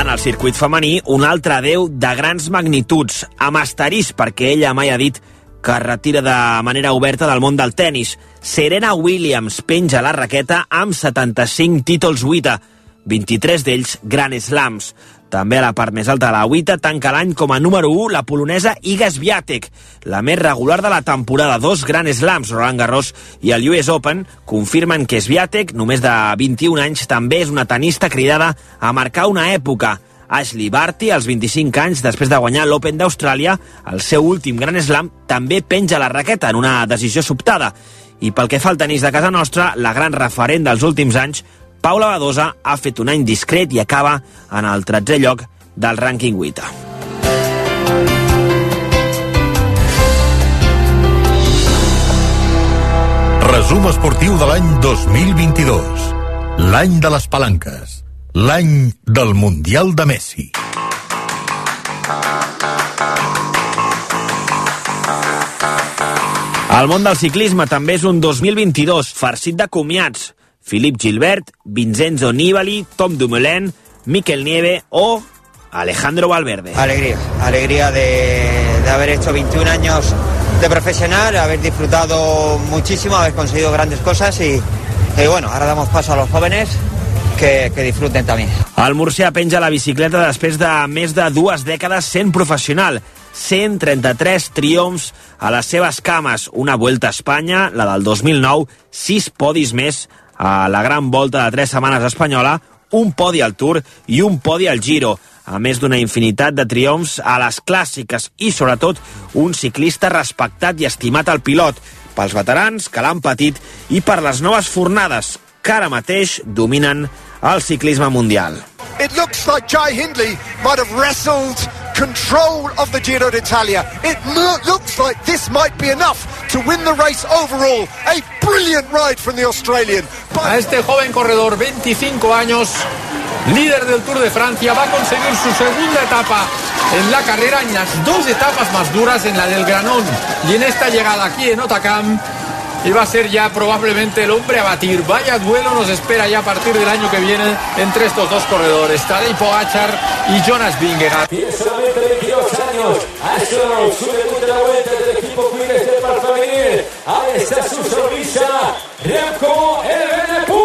[SPEAKER 1] En el circuit femení, un altre déu de grans magnituds, amb asterisc perquè ella mai ha dit que es retira de manera oberta del món del tennis. Serena Williams penja la raqueta amb 75 títols WTA, 23 d'ells Grand Slams. També a la part més alta de la UITA tanca l'any com a número 1 la polonesa Iga Swiatek, la més regular de la temporada. Dos Grand Slams, Roland Garros i el US Open, confirmen que Swiatek, només de 21 anys, també és una tenista cridada a marcar una època. Ashley Barty, als 25 anys, després de guanyar l'Open d'Austràlia, el seu últim Grand Slam, també penja la raqueta en una decisió sobtada. I pel que fa al tenis de casa nostra, la gran referent dels últims anys, Paula Badosa ha fet un any discret i acaba en el 13è lloc del rànquing 8.
[SPEAKER 7] Resum esportiu de l'any 2022. L'any de les palanques. L'any del Mundial de Messi.
[SPEAKER 1] El món del ciclisme també és un 2022 farcit de comiats. Philippe Gilbert, Vincenzo Nibali, Tom Dumoulin, Mikel Nieve o Alejandro Valverde.
[SPEAKER 31] Alegría, alegría de, de haber hecho 21 años de profesional, haber disfrutado muchísimo, haber conseguido grandes cosas y, y bueno, ahora damos paso a los jóvenes que, que disfruten també.
[SPEAKER 1] El murcià penja la bicicleta després de més de dues dècades sent professional. 133 triomfs a les seves cames. Una Vuelta a Espanya, la del 2009, sis podis més a la gran volta de tres setmanes espanyola, un podi al Tour i un podi al Giro, a més d'una infinitat de triomfs a les clàssiques i, sobretot, un ciclista respectat i estimat al pilot, pels veterans que l'han patit i per les noves fornades que ara mateix dominen el ciclisme mundial.
[SPEAKER 35] It looks like Jai Hindley might have wrestled control of the Giro d'Italia. It looks like this might be enough to win the race overall. A brilliant ride from the Australian.
[SPEAKER 37] A este joven corredor, 25 años, líder del Tour de Francia, va a conseguir su segunda etapa en la carrera en las dos etapas más duras, en la del Granón y en esta llegada aquí en Otacam y va a ser ya probablemente el hombre a batir. Vaya duelo nos espera ya a partir del año que viene entre estos dos corredores, Tadej Pogacar y Jonas Vingegaard.
[SPEAKER 27] Tiene solamente 22 años, ha hecho su debut de la vuelta del equipo. Ahí está su sonrisa, Remco Evenepoel.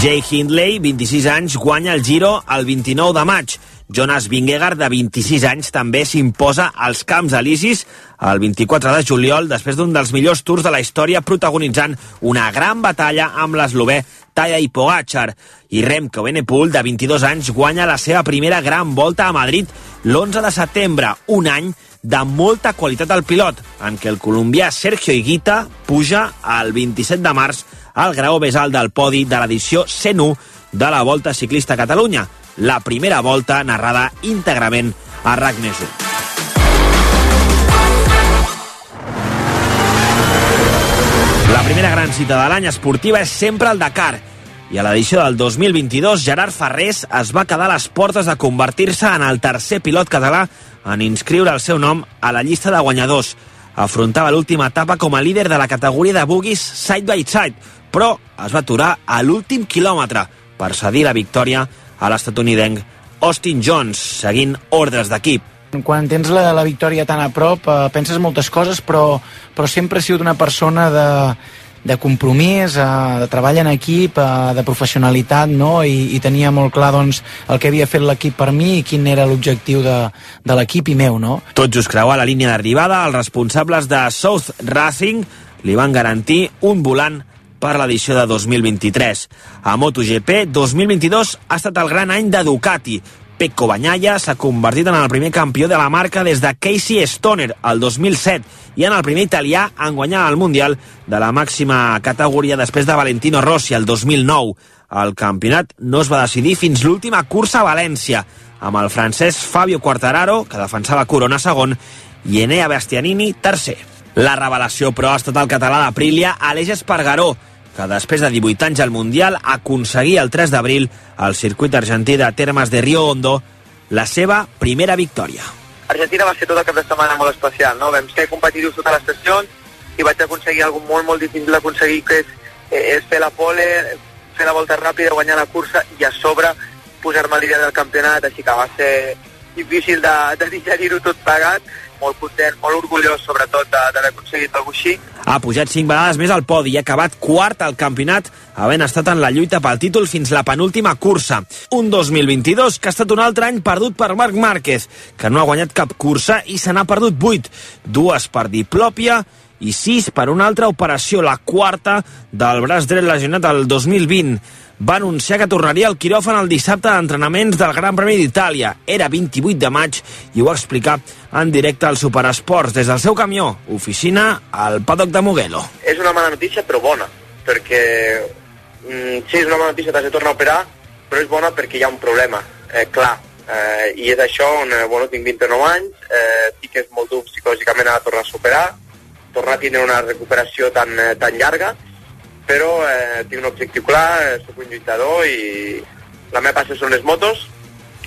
[SPEAKER 1] Jay Hindley, 26 anys, guanya el Giro el 29 de maig. Jonas Vingegaard, de 26 anys, també s'imposa als Camps Elisis el 24 de juliol, després d'un dels millors tours de la història, protagonitzant una gran batalla amb l'eslové Taya i Pogacar. I Remco Benepul, de 22 anys, guanya la seva primera gran volta a Madrid l'11 de setembre, un any de molta qualitat al pilot, en què el colombià Sergio Higuita puja el 27 de març al grau més alt del podi de l'edició 101 de la Volta Ciclista a Catalunya, la primera volta narrada íntegrament a RAC més 1. La primera gran cita de l'any esportiva és sempre el Dakar. I a l'edició del 2022, Gerard Ferrés es va quedar a les portes de convertir-se en el tercer pilot català en inscriure el seu nom a la llista de guanyadors. Afrontava l'última etapa com a líder de la categoria de buggies side by side, però es va aturar a l'últim quilòmetre per cedir la victòria a l'estatunidenc Austin Jones, seguint ordres d'equip.
[SPEAKER 38] Quan tens la, la victòria tan a prop, eh, penses moltes coses, però, però sempre he sigut una persona de, de compromís, eh, de treball en equip, eh, de professionalitat, no? I, i tenia molt clar doncs, el que havia fet l'equip per mi i quin era l'objectiu de, de l'equip i meu, no?
[SPEAKER 1] Tot just creuar la línia d'arribada, els responsables de South Racing li van garantir un volant per l'edició de 2023. A MotoGP, 2022 ha estat el gran any de Ducati. Pecco Bagnaia s'ha convertit en el primer campió de la marca des de Casey Stoner el 2007 i en el primer italià en guanyar el Mundial de la màxima categoria després de Valentino Rossi el 2009. El campionat no es va decidir fins l'última cursa a València, amb el francès Fabio Quartararo, que defensava Corona segon, i Enea Bastianini tercer. La revelació, però, ha estat el català d'Aprilia, Aleix Espargaró, que després de 18 anys al Mundial aconseguia el 3 d'abril al circuit argentí de Termes de Rio Hondo la seva primera victòria.
[SPEAKER 39] Argentina va ser tot el cap de setmana molt especial, no? Vam ser competitius totes les sessions i vaig aconseguir alguna molt, molt difícil d'aconseguir, que és, eh, és fer la pole, fer la volta ràpida, guanyar la cursa i a sobre posar-me líder del campionat, així que va ser difícil de, de digerir-ho tot plegat, molt content, molt orgullós sobretot d'haver aconseguit alguna així.
[SPEAKER 1] Ha pujat cinc vegades més al podi i ha acabat quart al campionat, havent estat en la lluita pel títol fins la penúltima cursa. Un 2022 que ha estat un altre any perdut per Marc Márquez, que no ha guanyat cap cursa i se n'ha perdut vuit, dues per diplòpia i sis per una altra operació, la quarta del braç dret lesionat el 2020 va anunciar que tornaria al quiròfan el dissabte d'entrenaments del Gran Premi d'Itàlia. Era 28 de maig i ho va explicar en directe al Superesports des del seu camió, oficina al paddock de Mugello.
[SPEAKER 39] És una mala notícia però bona, perquè mm, sí, és una mala notícia, t'has de tornar a operar, però és bona perquè hi ha un problema, eh, clar, eh, i és això on, eh, bueno, tinc 29 anys, eh, sí que és molt dur psicològicament a tornar a superar, tornar a tenir una recuperació tan, eh, tan llarga, però eh, tinc un objectiu clar, eh, soc un lluitador i la meva passió són les motos,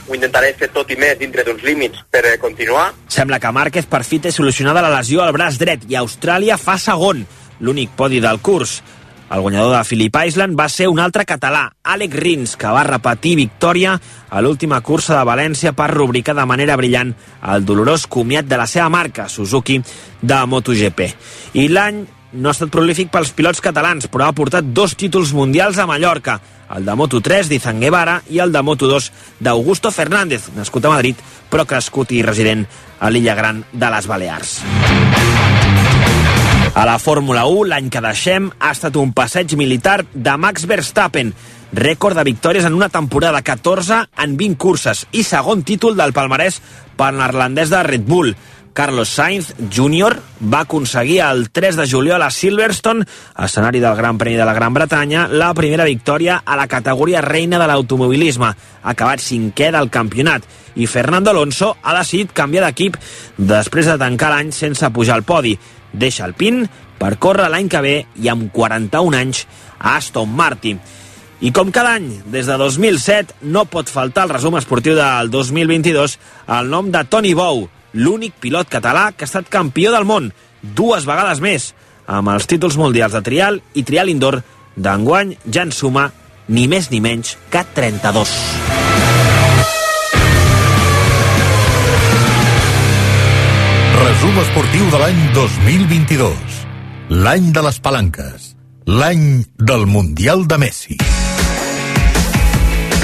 [SPEAKER 39] ho intentaré fer tot i més dintre d'uns límits per eh, continuar.
[SPEAKER 1] Sembla que Márquez per fi té solucionada la lesió al braç dret i Austràlia fa segon, l'únic podi del curs. El guanyador de Phillip Island va ser un altre català, Àlex Rins, que va repetir victòria a l'última cursa de València per rubricar de manera brillant el dolorós comiat de la seva marca, Suzuki, de MotoGP. I l'any no ha estat prolífic pels pilots catalans, però ha portat dos títols mundials a Mallorca, el de Moto3 d'Izan Guevara i el de Moto2 d'Augusto Fernández, nascut a Madrid, però crescut i resident a l'illa gran de les Balears. A la Fórmula 1, l'any que deixem, ha estat un passeig militar de Max Verstappen, rècord de victòries en una temporada 14 en 20 curses i segon títol del palmarès per l'irlandès de Red Bull. Carlos Sainz Jr. va aconseguir el 3 de juliol a Silverstone, escenari del Gran Premi de la Gran Bretanya, la primera victòria a la categoria reina de l'automobilisme, acabat cinquè del campionat. I Fernando Alonso ha decidit canviar d'equip després de tancar l'any sense pujar al podi. Deixa el PIN per córrer l'any que ve i amb 41 anys a Aston Martin. I com cada any, des de 2007, no pot faltar el resum esportiu del 2022 el nom de Toni Bou, l'únic pilot català que ha estat campió del món, dues vegades més, amb els títols mundials de trial i trial indoor d'enguany ja en suma ni més ni menys que 32.
[SPEAKER 7] Resum esportiu de l'any 2022. L'any de les palanques. L'any del Mundial de Messi.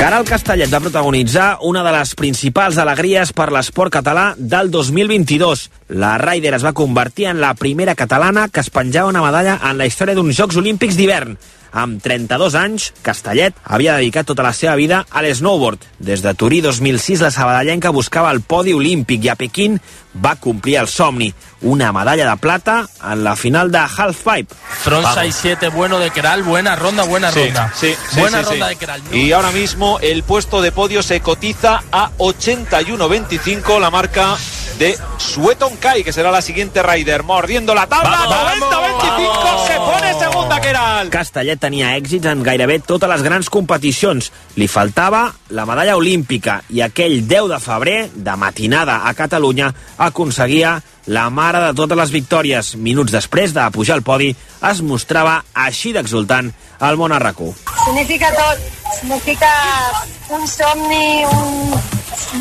[SPEAKER 1] Caral Castellet va protagonitzar una de les principals alegries per l'esport català del 2022. La Ryder es va convertir en la primera catalana que es penjava una medalla en la història d'uns Jocs Olímpics d'hivern. Amb 32 anys, Castellet havia dedicat tota la seva vida a l'snowboard. Des de Turí 2006, la sabadellenca buscava el podi olímpic i a Pequín va complir el somni. Una medalla de plata en la final de Halfpipe.
[SPEAKER 40] Front 6-7 bueno de Keral, buena ronda, buena
[SPEAKER 41] Sí,
[SPEAKER 40] ronda.
[SPEAKER 41] sí, sí,
[SPEAKER 40] buena
[SPEAKER 41] sí,
[SPEAKER 40] ronda
[SPEAKER 41] sí.
[SPEAKER 40] de Keral.
[SPEAKER 41] Y ahora mismo el puesto de podio se cotiza a 81-25, la marca de Sueton Kai, que será la siguiente rider. Mordiendo la tabla, 90-25, se pone segunda Keral.
[SPEAKER 1] Castellet tenia èxits en gairebé totes les grans competicions. Li faltava la medalla olímpica i aquell 10 de febrer, de matinada a Catalunya, aconseguia la mare de totes les victòries. Minuts després de pujar al podi, es mostrava així d'exultant al món arracú.
[SPEAKER 42] Significa tot, significa un somni, un,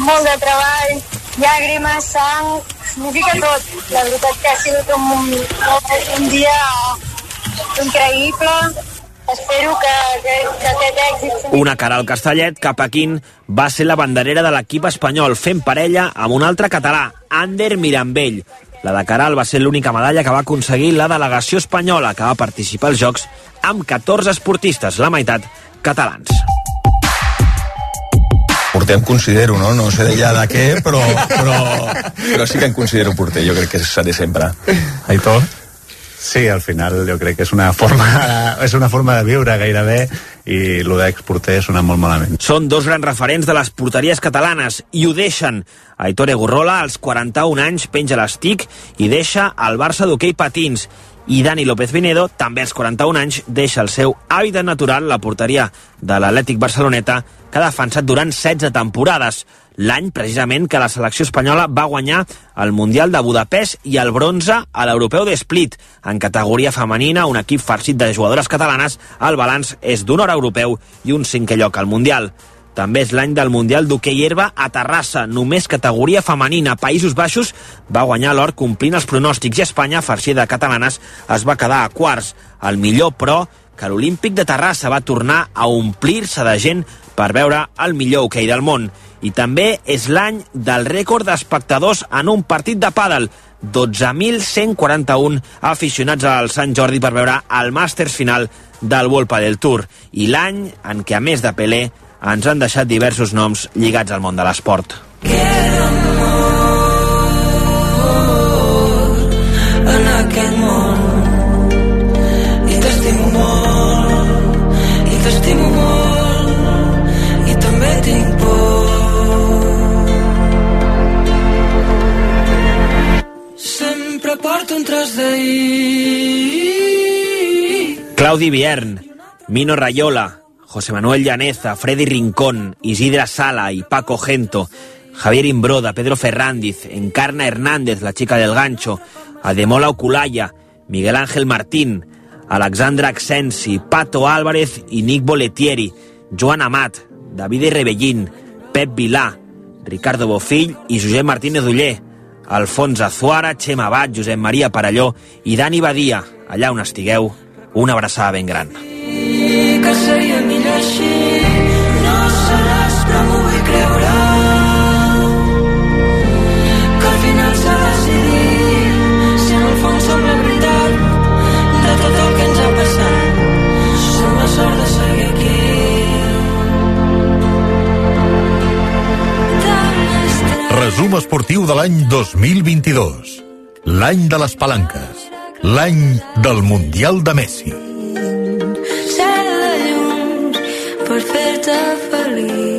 [SPEAKER 42] molt de treball, llàgrimes, sang, significa tot. La veritat que ha sigut un, un dia increïble. Espero que, que, que aquest èxit
[SPEAKER 1] Una cara al Castellet que Pequín va ser la banderera de l'equip espanyol fent parella amb un altre català, Ander Mirambell. La de Caral va ser l'única medalla que va aconseguir la delegació espanyola, que va participar als Jocs amb 14 esportistes, la meitat catalans.
[SPEAKER 43] Porter em considero, no? No sé ja de què, però, però, però sí que em considero porter. Jo crec que seré sempre.
[SPEAKER 44] Aitor? Sí, al final jo crec que és una forma, és una forma de viure gairebé i el d'exporter sona molt malament.
[SPEAKER 1] Són dos grans referents de les porteries catalanes i ho deixen. Aitor Egurrola, als 41 anys, penja l'estic i deixa el Barça d'hoquei patins i Dani López Vinedo, també als 41 anys, deixa el seu hàbitat natural, la porteria de l'Atlètic Barceloneta, que ha defensat durant 16 temporades. L'any, precisament, que la selecció espanyola va guanyar el Mundial de Budapest i el bronze a l'Europeu de Split. En categoria femenina, un equip farcit de jugadores catalanes, el balanç és d'un hora europeu i un cinquè lloc al Mundial. També és l'any del Mundial d'hoquei herba a Terrassa, només categoria femenina. Països Baixos va guanyar l'or complint els pronòstics i Espanya, farcida de catalanes, es va quedar a quarts. El millor, però, que l'Olímpic de Terrassa va tornar a omplir-se de gent per veure el millor hoquei del món. I també és l'any del rècord d'espectadors en un partit de pàdel. 12.141 aficionats al Sant Jordi per veure el Màsters final del World Padel Tour. I l'any en què, a més de Pelé, ens han deixat diversos noms lligats al món de l'esport.
[SPEAKER 45] en aquest
[SPEAKER 1] Claudi Biern, Mino Rayola, José Manuel Llaneza, Freddy Rincón, Isidra Sala y Paco Gento, Javier Imbroda, Pedro Ferrandiz, Encarna Hernández, la chica del gancho, Ademola Oculaya, Miguel Ángel Martín, Alexandra Axensi, Pato Álvarez y Nick Boletieri, Joan Amat, David Rebellín, Pep Vilà, Ricardo Bofill i Josep Martínez Uller, Alfons Azuara, Xema Bat, Josep Maria Parelló i Dani Badia, allà on estigueu, una abraçada ben gran.
[SPEAKER 45] que seria millor així no seràs
[SPEAKER 7] Resum esportiu de l'any 2022. L'any de les palanques. L'any del Mundial de Messi.
[SPEAKER 45] cel de llums per fer-te feliç